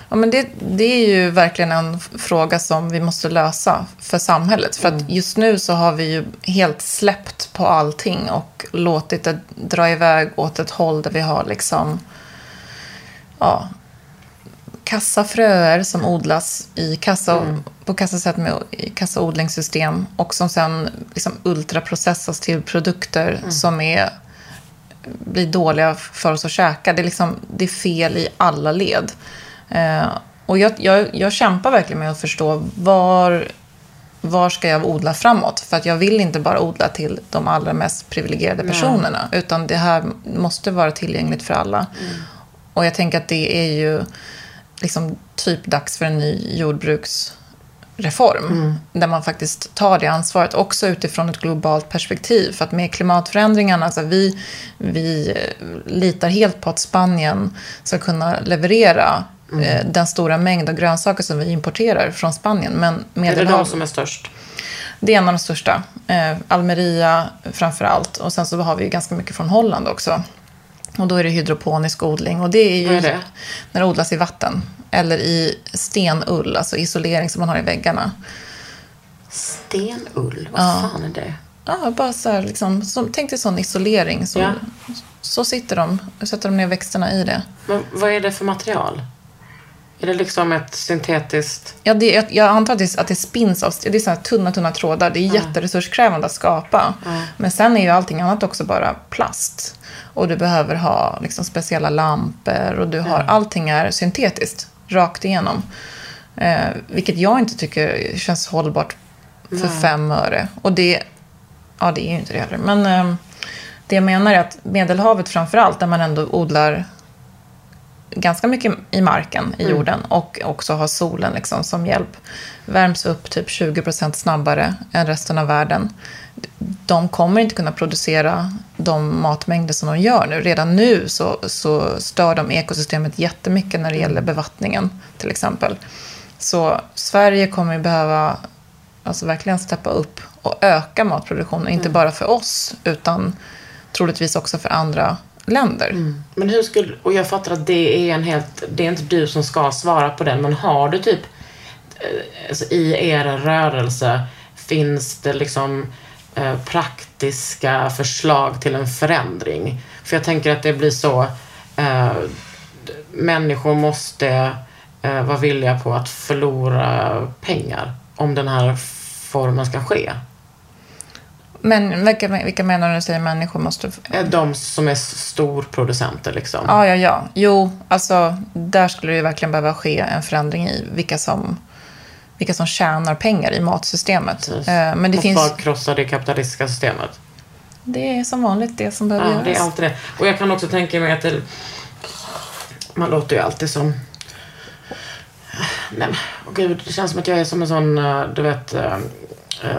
Ja, men det, det är ju verkligen en fråga som vi måste lösa för samhället. För att just nu så har vi ju helt släppt på allting och låtit det dra iväg åt ett håll där vi har liksom ja, kassafröer som odlas i kassa, på kassasätt med i kassaodlingssystem och som sen liksom ultraprocessas till produkter som är blir dåliga för oss att käka. Det är, liksom, det är fel i alla led. Eh, och jag, jag, jag kämpar verkligen med att förstå var, var ska jag odla framåt. För att jag vill inte bara odla till de allra mest privilegierade personerna. Utan det här måste vara tillgängligt för alla. Och jag tänker att det är ju liksom typ dags för en ny jordbruksreform. Där man faktiskt tar det ansvaret också utifrån ett globalt perspektiv. För att med klimatförändringarna, alltså vi, vi eh, litar helt på att Spanien ska kunna leverera eh, den stora mängd av grönsaker som vi importerar från Spanien. Men Är det de som är störst? det är en av de största. Eh, Almeria framför allt. Och sen så har vi ganska mycket från Holland också. Och då är det hydroponisk odling. Och det är ju är det? när det odlas i vatten. Eller i stenull, alltså isolering som man har i väggarna. Stenull? Vad fan är det? Ja, bara så här, liksom, som, tänk dig sån isolering. Så, Ja. så sitter de, sätter de ner växterna i det. Men vad är det för material? Är det liksom ett syntetiskt... Ja, det, jag, jag antar att det, att det spinns av det är så tunna, tunna trådar. Det är jätteresurskrävande att skapa. Men sen är ju allting annat också bara plast. Och du behöver ha liksom, speciella lampor och du har, allting är syntetiskt, rakt igenom. Eh, vilket jag inte tycker känns hållbart för fem öre. Och det, ja det är ju inte det heller. Men eh, det jag menar är att Medelhavet framför allt, där man ändå odlar ganska mycket i marken, i jorden och också har solen liksom som hjälp. Värms upp typ 20% snabbare än resten av världen. De kommer inte kunna producera de matmängder som de gör nu. Redan nu så, så stör de ekosystemet jättemycket när det gäller bevattningen till exempel. Så Sverige kommer behöva alltså verkligen steppa upp och öka matproduktionen. Inte bara för oss, utan troligtvis också för andra länder. Mm. Men hur skulle... Och jag fattar att det är en helt... Det är inte du som ska svara på den, men har du typ... Eh, alltså, I er rörelse, finns det liksom eh, praktiska förslag till en förändring? För jag tänker att det blir så... Eh, människor måste eh, vara villiga på att förlora pengar om den här formen ska ske. Men vilka, vilka menar du när du säger människor måste... Eh, De som är storproducenter liksom. Ja, ja, ja. Jo, alltså där skulle det ju verkligen behöva ske en förändring i vilka som, vilka som tjänar pengar i matsystemet. Precis. Eh, Men det Måste finns... bara krossa det kapitalistiska systemet. Det är som vanligt det som behöver Ja, det är göras. alltid det. Och jag kan också tänka mig att det... Man låter ju alltid som... Nej men, åh gud, det känns som att jag är som en sån, eh, du vet,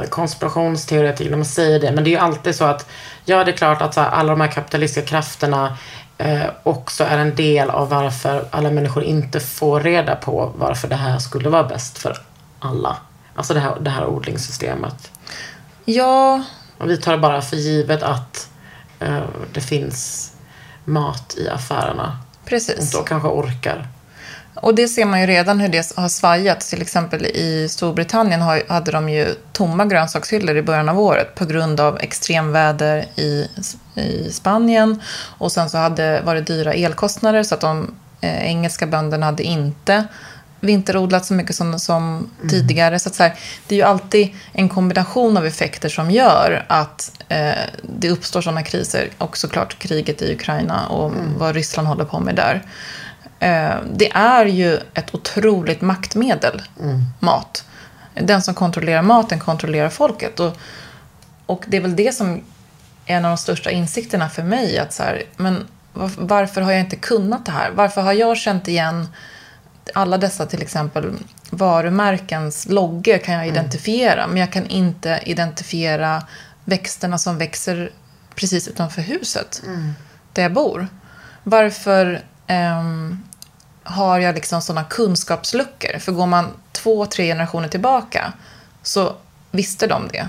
konspirationsteoretiker när man säger det. Men det är ju alltid så att, ja det är klart att här, alla de här kapitalistiska krafterna eh, också är en del av varför alla människor inte får reda på varför det här skulle vara bäst för alla. Alltså det här, det här odlingssystemet. Ja, Och vi tar det bara för givet att eh, det finns mat i affärerna. Och precis. då kanske orkar. Och det ser man ju redan hur det har svajat. Till exempel i Storbritannien hade de ju tomma grönsakshyllor i början av året på grund av extremväder i, i Spanien. Och sen så hade, var det dyra elkostnader så att de eh, engelska bönderna hade inte vinterodlat så mycket som, som tidigare. Så, så här, det är ju alltid en kombination av effekter som gör att eh, det uppstår sådana kriser. Och såklart kriget i Ukraina och vad Ryssland håller på med där. Eh, det är ju ett otroligt maktmedel, mat. Den som kontrollerar maten kontrollerar folket. Och, och det är väl det som är en av de största insikterna för mig. Att så här, men var- varför har jag inte kunnat det här? Varför har jag känt igen alla dessa till exempel varumärkens loggor kan jag identifiera. Men jag kan inte identifiera växterna som växer precis utanför huset. Där jag bor. Varför ehm, har jag liksom sådana kunskapsluckor? För går man två, tre generationer tillbaka så visste de det.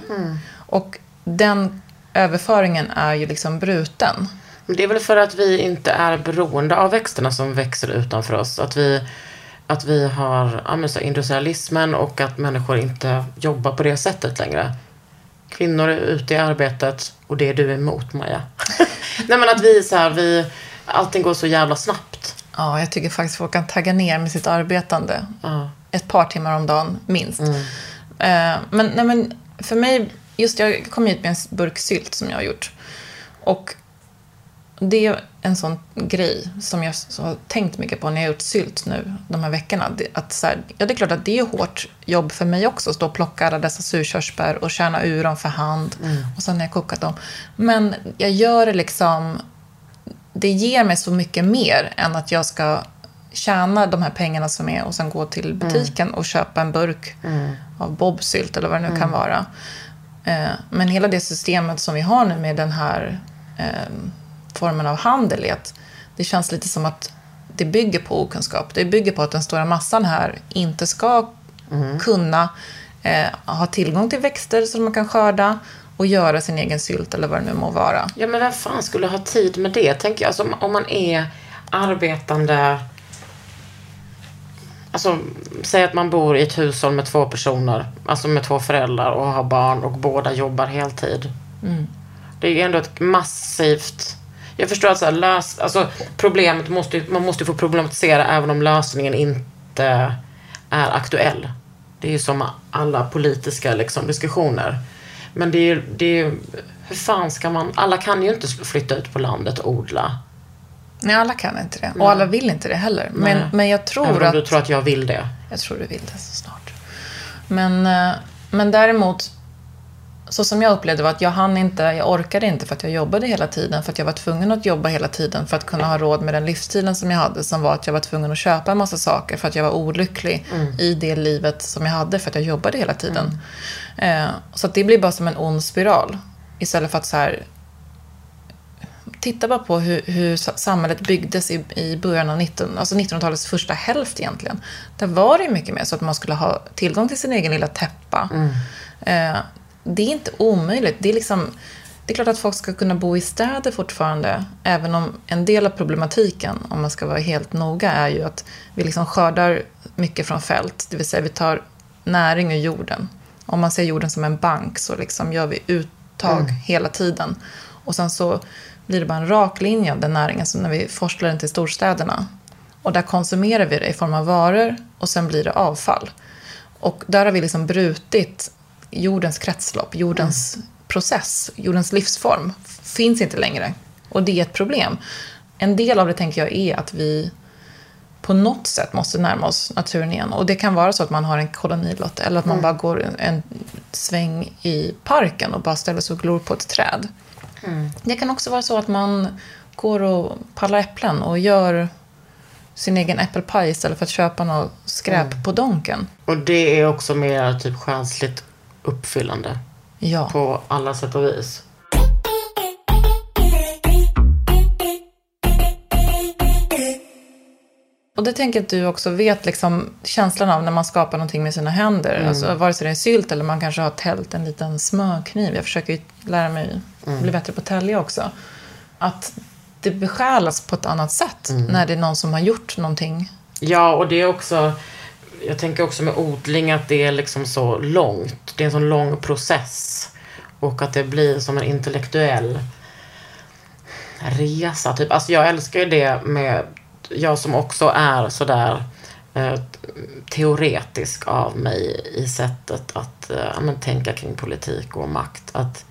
Och den överföringen är ju liksom bruten. Det är väl för att vi inte är beroende av växterna som växer utanför oss. Att vi, att vi har ja, så industrialismen och att människor inte jobbar på det sättet längre. Kvinnor är ute i arbetet och det är du emot, Maja. Nej men att vi så här, vi, allting går så jävla snabbt. Ja, jag tycker faktiskt folk kan tagga ner med sitt arbetande. Ja. Ett par timmar om dagen, minst. Eh, men, nej, men för mig, just jag kom hit med en burk sylt som jag har gjort. Och Det är en sån grej som jag har tänkt mycket på när jag har gjort sylt nu de här veckorna. Att så här, ja, det är klart att det är hårt jobb för mig också att stå och plocka alla dessa surkörsbär och kärna ur dem för hand. Mm. Och sen har jag kokat dem. Men jag gör det liksom... Det ger mig så mycket mer än att jag ska tjäna de här pengarna som är och sen gå till butiken mm. och köpa en burk mm. av bobsylt eller vad det nu kan vara. Eh, men hela det systemet som vi har nu med den här eh, formen av handel är att det känns lite som att det bygger på okunskap. Det bygger på att den stora massan här inte ska mm. kunna eh, ha tillgång till växter som man kan skörda och göra sin egen sylt eller vad det nu må vara. Ja, men vem fan skulle ha tid med det, tänker jag. Alltså, om man är arbetande... Alltså, säg att man bor i ett hushåll med två personer, alltså med två föräldrar och har barn och båda jobbar heltid. Mm. Det är ju ändå ett massivt jag förstår att så här, lös, alltså, problemet måste, man måste få problematisera även om lösningen inte är aktuell. Det är ju som alla politiska liksom, diskussioner. Men det är ju, hur fan ska man, alla kan ju inte flytta ut på landet och odla. Nej, alla kan inte det. Och alla vill inte det heller. Men, men jag tror Även om att... du tror att jag vill det. Jag tror du vill det så snart. Men, eh, men däremot så som jag upplevde var att jag hann inte, jag orkade inte för att jag jobbade hela tiden. För att jag var tvungen att jobba hela tiden för att kunna ha råd med den livsstilen som jag hade. Som var att jag var tvungen att köpa en massa saker för att jag var olycklig mm. i det livet som jag hade för att jag jobbade hela tiden. Mm. Eh, så det blir bara som en ond spiral. Istället för att så här, titta bara på hur, hur samhället byggdes i, i början av 19, alltså 1900-talets första hälft egentligen. Där var det mycket mer så att man skulle ha tillgång till sin egen lilla täppa. Mm. Eh, det är inte omöjligt. Det är, liksom, det är klart att folk ska kunna bo i städer fortfarande, även om en del av problematiken, om man ska vara helt noga, är ju att vi liksom skördar mycket från fält, det vill säga vi tar näring ur jorden. Om man ser jorden som en bank så liksom gör vi uttag mm. hela tiden. Och sen så blir det bara en rak linje av den näringen som när vi forslar den till storstäderna. Och där konsumerar vi det i form av varor och sen blir det avfall. Och där har vi liksom brutit jordens kretslopp, jordens mm. process, jordens livsform finns inte längre. Och det är ett problem. En del av det tänker jag är att vi på något sätt måste närma oss naturen igen. Och det kan vara så att man har en kolonilott eller att man mm. bara går en, en sväng i parken och bara ställer sig och glor på ett träd. Mm. Det kan också vara så att man går och pallar äpplen och gör sin egen äppelpaj istället för att köpa något skräp mm. på Donken. Och det är också mer typ själsligt uppfyllande. Ja. På alla sätt och vis. Och det tänker jag att du också vet liksom, känslan av när man skapar någonting med sina händer. Mm. Alltså, vare sig det är sylt eller man kanske har tält en liten smörkniv. Jag försöker ju lära mig mm. bli bättre på att tälja också. Att det besjälas på ett annat sätt mm. när det är någon som har gjort någonting. Ja, och det är också jag tänker också med odling att det är liksom så långt. Det är en sån lång process. Och att det blir som en intellektuell resa. Typ. Alltså jag älskar ju det med, jag som också är sådär eh, teoretisk av mig i sättet att eh, men, tänka kring politik och makt. Att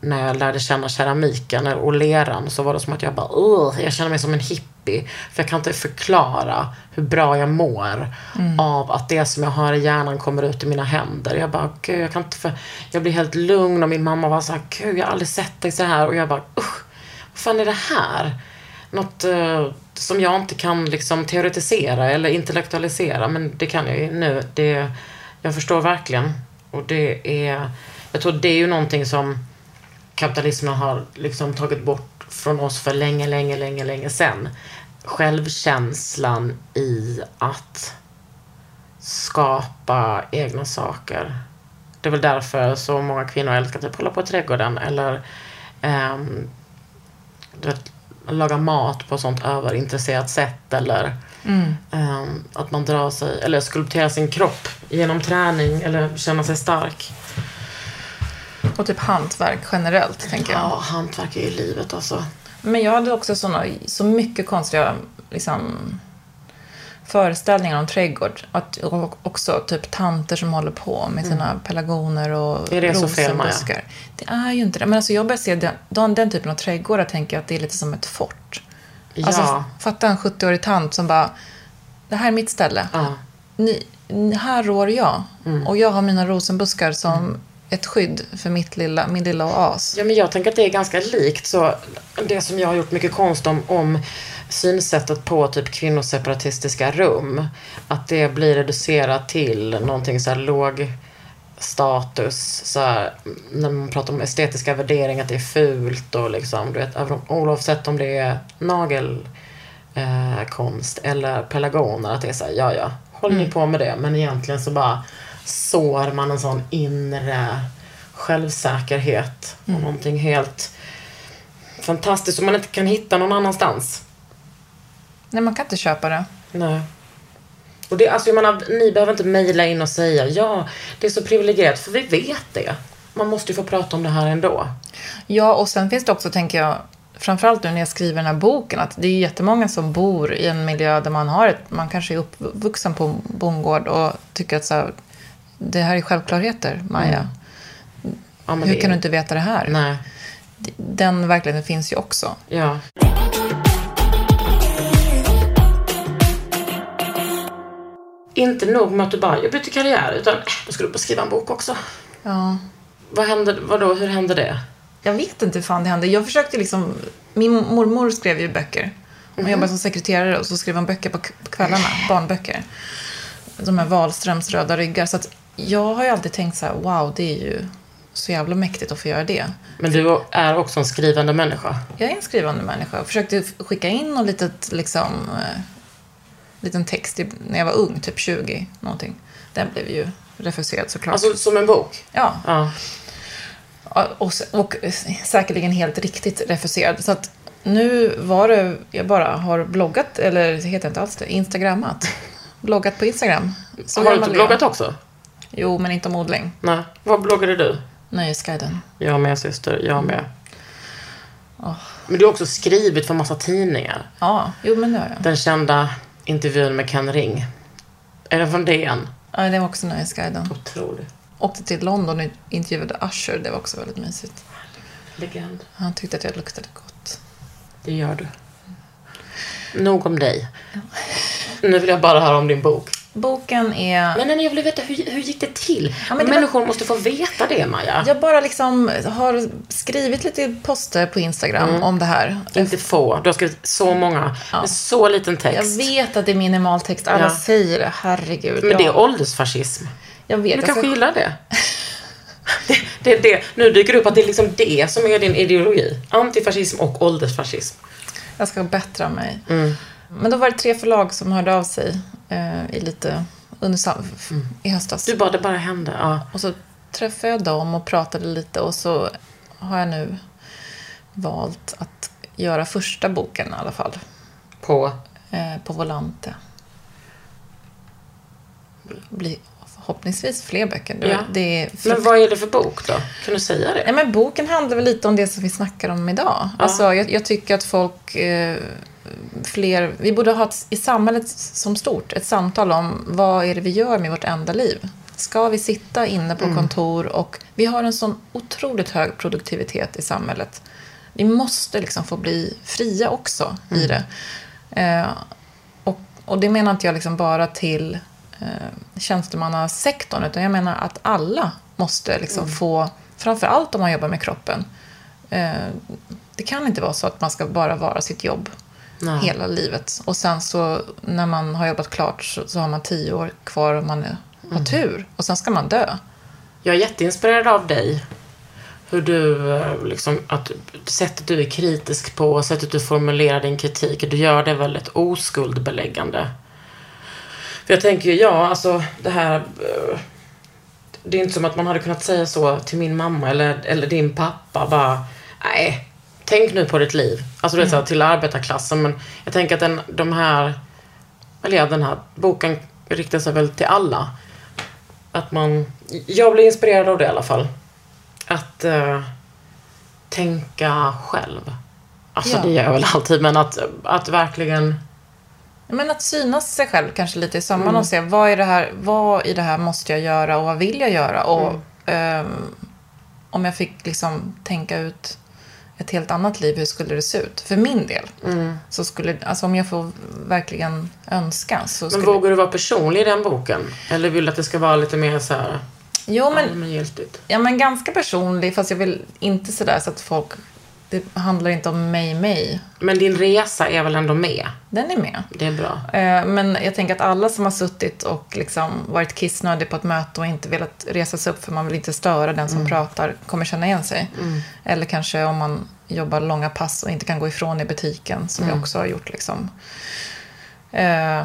när jag lärde känna keramiken och leran så var det som att jag bara, jag känner mig som en hippie. För jag kan inte förklara hur bra jag mår mm. av att det som jag har i hjärnan kommer ut i mina händer. Jag bara, gud, jag kan inte för... Jag blir helt lugn och min mamma var så här, gud, jag har aldrig sett dig så här. Och jag bara, usch, vad fan är det här? Något uh, som jag inte kan liksom teoretisera eller intellektualisera. Men det kan jag ju nu. Det, jag förstår verkligen. Och det är, jag tror det är ju någonting som kapitalismen har liksom tagit bort från oss för länge, länge, länge, länge sedan. Självkänslan i att skapa egna saker. Det är väl därför så många kvinnor älskar typ hålla på i trädgården eller um, vet, laga mat på sånt överintresserat sätt eller mm. um, att man drar sig, eller skulpterar sin kropp genom träning eller känna sig stark. Och typ hantverk generellt, tänker jag. Ja, hantverk är ju livet alltså. Men jag hade också såna, så mycket konstiga liksom, föreställningar om trädgård. Att, och också typ tanter som håller på med sina pelargoner och Är det så fel, Maja? Det är ju inte det. Men alltså jag börjar se den, den, den typen av trädgårdar tänker jag att det är lite som ett fort. Ja. Alltså, fatta en 70-årig tant som bara, det här är mitt ställe. Ja. Mm. Ni, här rår jag. Och jag har mina rosenbuskar som ett skydd för mitt lilla, min lilla oas. Ja, men jag tänker att det är ganska likt så det som jag har gjort mycket konst om, om synsättet på typ kvinnoseparatistiska rum. Att det blir reducerat till någonting så här låg status. Så här, när man pratar om estetiska värderingar, att det är fult och liksom, du vet, oavsett om det är nagel eh, eller pelargoner, att det är så här, ja ja, håller ni på med det? Men egentligen så bara sår man en sån inre självsäkerhet och någonting helt fantastiskt som man inte kan hitta någon annanstans. Nej, man kan inte köpa det. Nej. Och det, alltså jag menar, ni behöver inte mejla in och säga ja, det är så privilegierat, för vi vet det. Man måste ju få prata om det här ändå. Ja, och sen finns det också, tänker jag, framförallt nu när jag skriver den här boken, att det är jättemånga som bor i en miljö där man har ett, man kanske är uppvuxen på bondgård och tycker att så här, det här är självklarheter, Maja. Ja, men Hur kan är- du inte veta det här? Nej. Den verkligheten finns ju också. Ja. Inte nog med att du bara, jag byter karriär, utan ska du bara skriva en bok också. Ja. Vad hände, vadå, hur hände det? Jag vet inte hur fan det hände. Jag försökte liksom... Min mormor skrev ju böcker. Hon jobbade som sekreterare och så skrev hon böcker på kvällarna. Barnböcker. De här Wahlströms röda ryggar. Så att jag har ju alltid tänkt så här, wow, det är ju så jävla mäktigt att få göra det. Men du är också en skrivande människa. Jag är en skrivande människa. Jag försökte skicka in någon litet, liksom, eh, liten text i, när jag var ung, typ 20 någonting. Den blev ju refuserad såklart. Alltså som en bok. ja. Ja. Ja, Och, och säkerligen helt riktigt refuserad. Så att nu var det, jag bara har bloggat, eller heter inte alls det, instagrammat. Bloggat på Instagram. Så har du inte bloggat också? Jo, men inte om odling. Nej. Vad bloggade du? Nöjesguiden. Jag med syster, jag med. Men du har också skrivit för massa tidningar. Ja, jo men det har jag. Den kända intervjun med Ken Ring. Är den från DN? Ja, det var också Nöjesguiden. Otrolig. Åkte till London och intervjuade Usher, det var också väldigt mysigt. Legend. Han tyckte att jag luktade gott. Det gör du. Nog om dig. Nu vill jag bara höra om din bok. Boken är... Men nej, jag vill veta, hur, hur gick det till? Ja, men det var- Människor måste få veta det, Maja. Jag bara liksom har skrivit lite poster på Instagram om det här. Inte få. Du har skrivit så många. Med så liten Jag text. vet att det är minimal text. Alla Ja. säger det. Herregud. Men det är Ja. åldersfascism. Jag vet. Du jag kanske ska- gillar det. det, det, det. Nu dyker det upp att det är liksom det som är din ideologi. Antifascism och åldersfascism. Jag ska bättra mig. Mm. Men då var det tre förlag som hörde av sig eh, i lite under sam- i höstas. Du bara, det bara hände. Ja. Och så träffade jag dem och pratade lite och så har jag nu valt att göra första boken i alla fall. På. Eh, på Volante. Blir förhoppningsvis fler böcker. Ja. Det är Men vad är det för bok då? Kan du säga det? Nej, men boken handlar väl lite om det som vi snackar om idag. Alltså, jag, jag tycker att folk, eh, fler, vi borde ha ett, i samhället som stort ett samtal om vad är det vi gör med vårt enda liv. Ska vi sitta inne på kontor och vi har en sån otroligt hög produktivitet i samhället. Vi måste liksom få bli fria också i det. Eh, och, och det menar inte jag liksom bara till eh, tjänstemannasektorn, utan jag menar att alla måste liksom få, framför allt om man jobbar med kroppen. Eh, det kan inte vara så att man ska bara vara sitt jobb Nej. hela livet. Och sen så när man har jobbat klart så, så har man tio år kvar om man är, har tur. Och sen ska man dö. Jag är jätteinspirerad av dig. Hur du, eh, liksom, att sättet du är kritisk på, sättet du formulerar din kritik, du gör det väldigt oskuldbeläggande. För jag tänker ju, ja, alltså det här, eh, det är inte som att man hade kunnat säga så till min mamma eller, eller din pappa, bara, nej, tänk nu på ditt liv. Alltså det är så här, till arbetarklassen, men jag tänker att den, de här, eller ja, den här boken riktar sig väl till alla att man, jag blir inspirerad av det i alla fall. Att eh, tänka själv. Alltså Ja. det gör jag väl alltid, men att, att verkligen Men att synas sig själv kanske lite i sömmarna och se vad, är det här, vad i det här måste jag göra och vad vill jag göra? Och ehm, om jag fick liksom tänka ut ett helt annat liv, hur skulle det se ut? För min del. Så skulle, alltså om jag får verkligen önska så Men skulle... vågar du vara personlig i den boken? Eller vill du att det ska vara lite mer så här Jo, men, allmängiltigt? ja, men ganska personlig, fast jag vill inte sådär så att folk... Det handlar inte om mig, mig. Men din resa är väl ändå med? Den är med. Det är bra. Eh, Men jag tänker att alla som har suttit och liksom varit kissnödig på ett möte och inte velat resa sig upp för man vill inte störa den som pratar kommer känna igen sig. Eller kanske om man jobbar långa pass och inte kan gå ifrån i butiken som jag också har gjort. Liksom. Eh,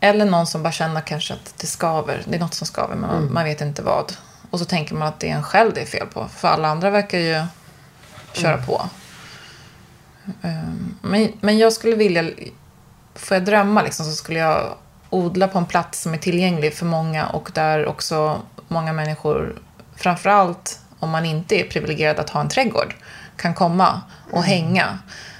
Eller någon som bara känner kanske att det skaver. Det är något som skaver men man, man vet inte vad. Och så tänker man att det är en själv det är fel på. För alla andra verkar ju köra på. Um, Men, men jag skulle vilja, får jag drömma liksom, så skulle jag odla på en plats som är tillgänglig för många och där också många människor, framförallt om man inte är privilegierad att ha en trädgård, kan komma och hänga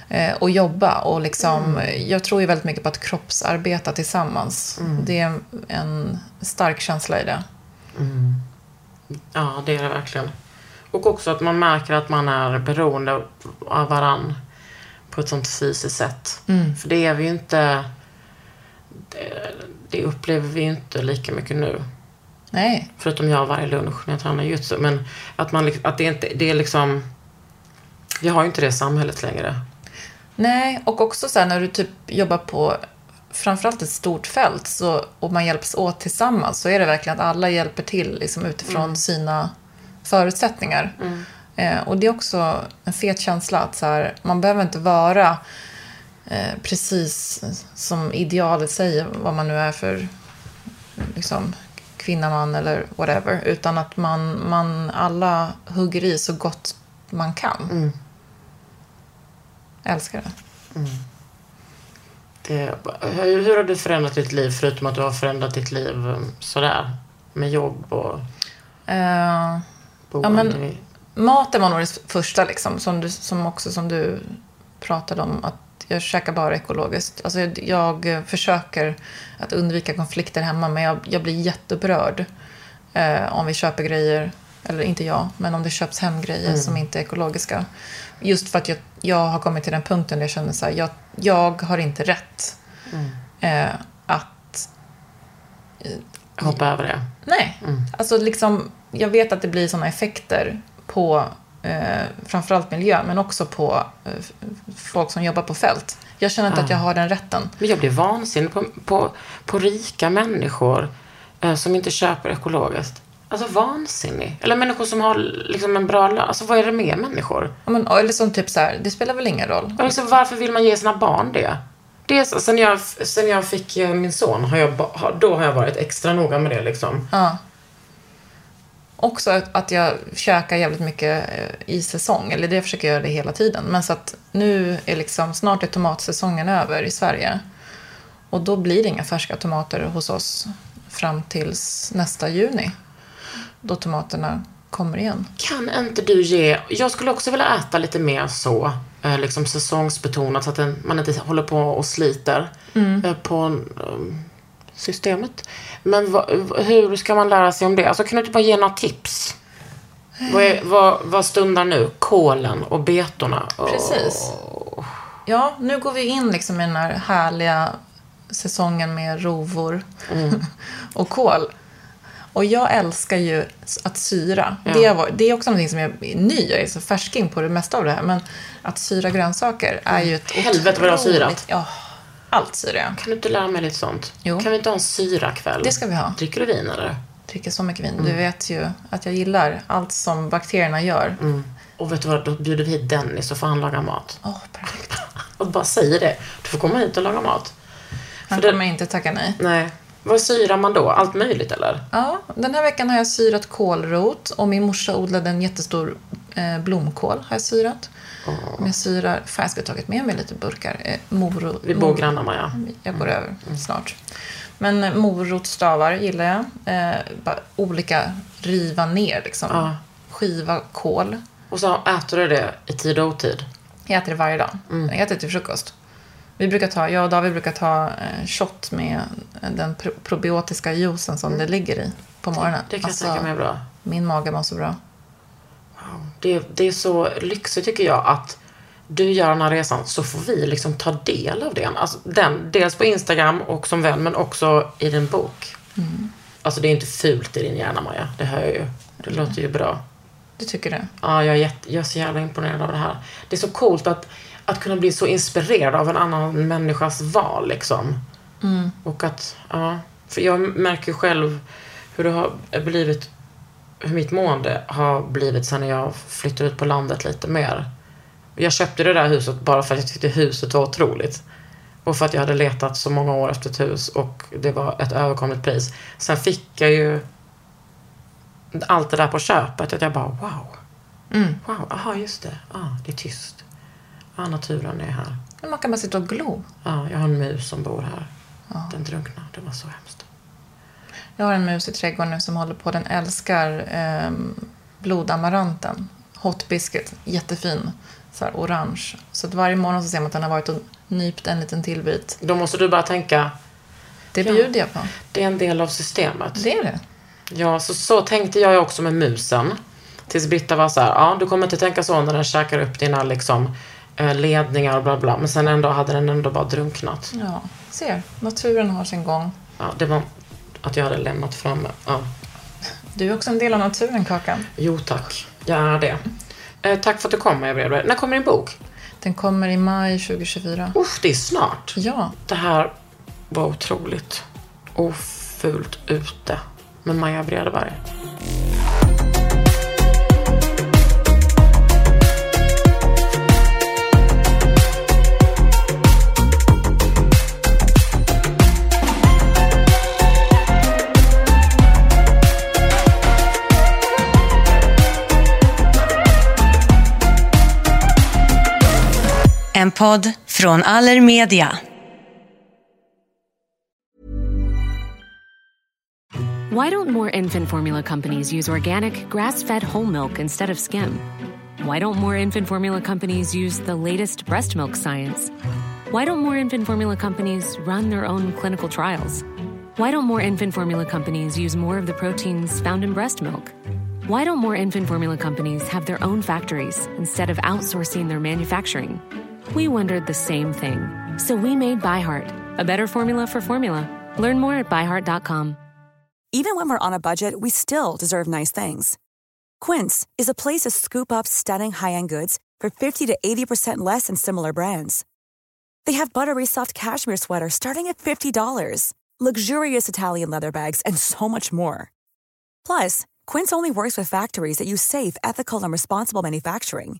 eh, och jobba. Och liksom, Jag tror ju väldigt mycket på att kroppsarbeta tillsammans. Det är en stark känsla i det. Ja, det är det verkligen. Och också att man märker att man är beroende av varann på ett sånt fysiskt sätt. För det är vi ju inte... Det, det upplever vi ju inte lika mycket nu. Nej, Förutom jag varje lunch när jag tränar jutsu. Men att, man, att det inte... Det är liksom... Vi har ju inte det samhället längre. Nej, och också så här när du typ jobbar på framförallt ett stort fält så, och man hjälps åt tillsammans så är det verkligen att alla hjälper till liksom, utifrån sina förutsättningar. Eh, och det är också en fet känsla att så här, man behöver inte vara eh, precis som idealet säger, vad man nu är för liksom, kvinna, man eller whatever. Utan att man, man alla hugger i så gott man kan. Jag älskar det. det hur, hur har du förändrat ditt liv förutom att du har förändrat ditt liv um, sådär? Med jobb och Eh, boende? men- maten var nog det första, liksom, som, du, som också som du pratade om. Att jag käkar bara ekologiskt. Alltså, jag, jag eh, försöker att undvika konflikter hemma, men jag, jag blir jätteupprörd eh, om vi köper grejer, eller inte jag, men om det köps hem grejer som inte är ekologiska. Just för att jag, jag har kommit till den punkten där jag känner så här, jag, jag har inte rätt eh, att Hoppa över det. Nej. Mm. Alltså liksom, jag vet att det blir sådana effekter på eh, framförallt miljö, men också på eh, folk som jobbar på fält. Jag känner inte att jag har den rätten. Men jag blir vansinnig på, på, på rika människor eh, som inte köper ekologiskt. Alltså vansinnig. Eller människor som har liksom en bra lön. Alltså vad är det med människor? Ja, Men, eller som typ så här, det spelar väl ingen roll. Alltså, varför vill man ge sina barn det? det är så, sen, jag, sen jag fick eh, min son, har jag, har, då har jag varit extra noga med det. Liksom. Ja. Också att, att jag käkar jävligt mycket eh, i säsong. Eller det försöker jag göra det hela tiden. Men så att nu är liksom, snart är tomatsäsongen över i Sverige. Och då blir det inga färska tomater hos oss fram tills nästa juni. Då tomaterna kommer igen. Kan inte du ge... Jag skulle också vilja äta lite mer så. Eh, liksom säsongsbetonat så att man inte håller på och sliter eh, på systemet. Men vad- hur ska man lära sig om det? Alltså kan du inte bara ge några tips? Vad, är, vad, vad stundar nu? Kålen och betorna? Och- Precis. Ja, nu går vi in liksom i den här härliga säsongen med rovor och kål. Och jag älskar ju att syra. Det, var, det är också någonting som jag är ny, jag är så färsking på det mesta av det här. Men att syra grönsaker är ju ett Helvete vad du har syrat. Ja, allt syrar jag. Kan du inte lära mig lite sånt? Jo. Kan vi inte ha en syrakväll? Det ska vi ha. Dricker du vin eller? Dricker så mycket vin. Du vet ju att jag gillar allt som bakterierna gör. Och vet du vad, då bjuder vi hit Dennis och får han laga mat. Åh, perfekt. Och bara säger det. Du får komma hit och laga mat. Han det- kommer inte tacka nej. Nej. Vad syrar man då? Allt möjligt eller? Ja, den här veckan har jag syrat kålrot och min morsa odlade en jättestor eh, blomkål har jag syrat. Men jag syrar, fan jag skulle ha tagit med mig lite burkar. Eh, moro, Vi bor grannar Maja. Jag går över snart. Men eh, morotstavar gillar jag. Eh, bara olika riva ner liksom. Ja. Skiva kål. Och så äter du det i tid och otid. Jag äter det varje dag. Mm. Jag äter det till frukost. Vi brukar ta, jag och David brukar ta eh, shot med den pro probiotiska juicen som det ligger i på morgonen. Mm. Det kan Alltså, jag tänka mig är bra. Min mage mår så bra. Det, det är så lyxigt tycker jag att du gör den här resan så får vi liksom ta del av den. Alltså, den dels på Instagram och som vän men också i din bok. Alltså det är inte fult i din hjärna Maja. Det hör jag ju. Det låter ju bra. Du tycker det? Ja, jag är, jätte, jag är så jävla imponerad av det här. Det är så coolt att, att kunna bli så inspirerad av en annan människas val liksom. Och att, ja. För jag märker ju själv hur det har blivit, hur mitt mående har blivit sen när jag flyttade ut på landet lite mer. Jag köpte det där huset bara för att jag tyckte huset var otroligt. Och för att jag hade letat så många år efter ett hus och det var ett överkomligt pris. Sen fick jag ju allt det där på köpet. Att jag bara wow. Wow, aha just det. Ah, det är tyst. Ah, naturen är här. Man kan bara sitta och glo. Ja, jag har en mus som bor här. Den drunknar. Det var så hemskt. Jag har en mus i trädgården nu som håller på. Den älskar eh, blodamaranten. Hot biscuit. Jättefin. Så här orange. Så att varje morgon så ser man att den har varit och nypt en liten till bit. Då måste du bara tänka, Det bjuder jag på. det är en del av systemet. Det är det. Ja, så, så tänkte jag också med musen. Tills Britta var så här, ja du kommer inte tänka så när den käkar upp dina liksom eh, ledningar och bla bla. Men sen ändå hade den ändå bara drunknat. Ja, ser. Naturen har sin gång. Ja, det var att jag hade lämnat framme. Ja. Du är också en del av naturen, Kakan. Jo tack, jag är det. Eh, tack för att du kom Bredberg. När kommer din bok? Den kommer i maj 2024. Uff, det är snart. Ja, Det här var otroligt. Ofult ute med Maja Bredberg. En podd från Allermedia. Why don't more infant formula companies use organic, grass fed whole milk instead of skim? Why don't more infant formula companies use the latest breast milk science? Why don't more infant formula companies run their own clinical trials? Why don't more infant formula companies use more of the proteins found in breast milk? Why don't more infant formula companies have their own factories instead of outsourcing their manufacturing? We wondered the same thing. So we made ByHeart, a better formula for formula. Learn more at byheart.com. Even when we're on a budget, we still deserve nice things. Quince is a place to scoop up stunning high-end goods for 50 to 80% less than similar brands. They have buttery soft cashmere sweaters starting at $50, luxurious Italian leather bags, and so much more. Plus, Quince only works with factories that use safe, ethical, and responsible manufacturing.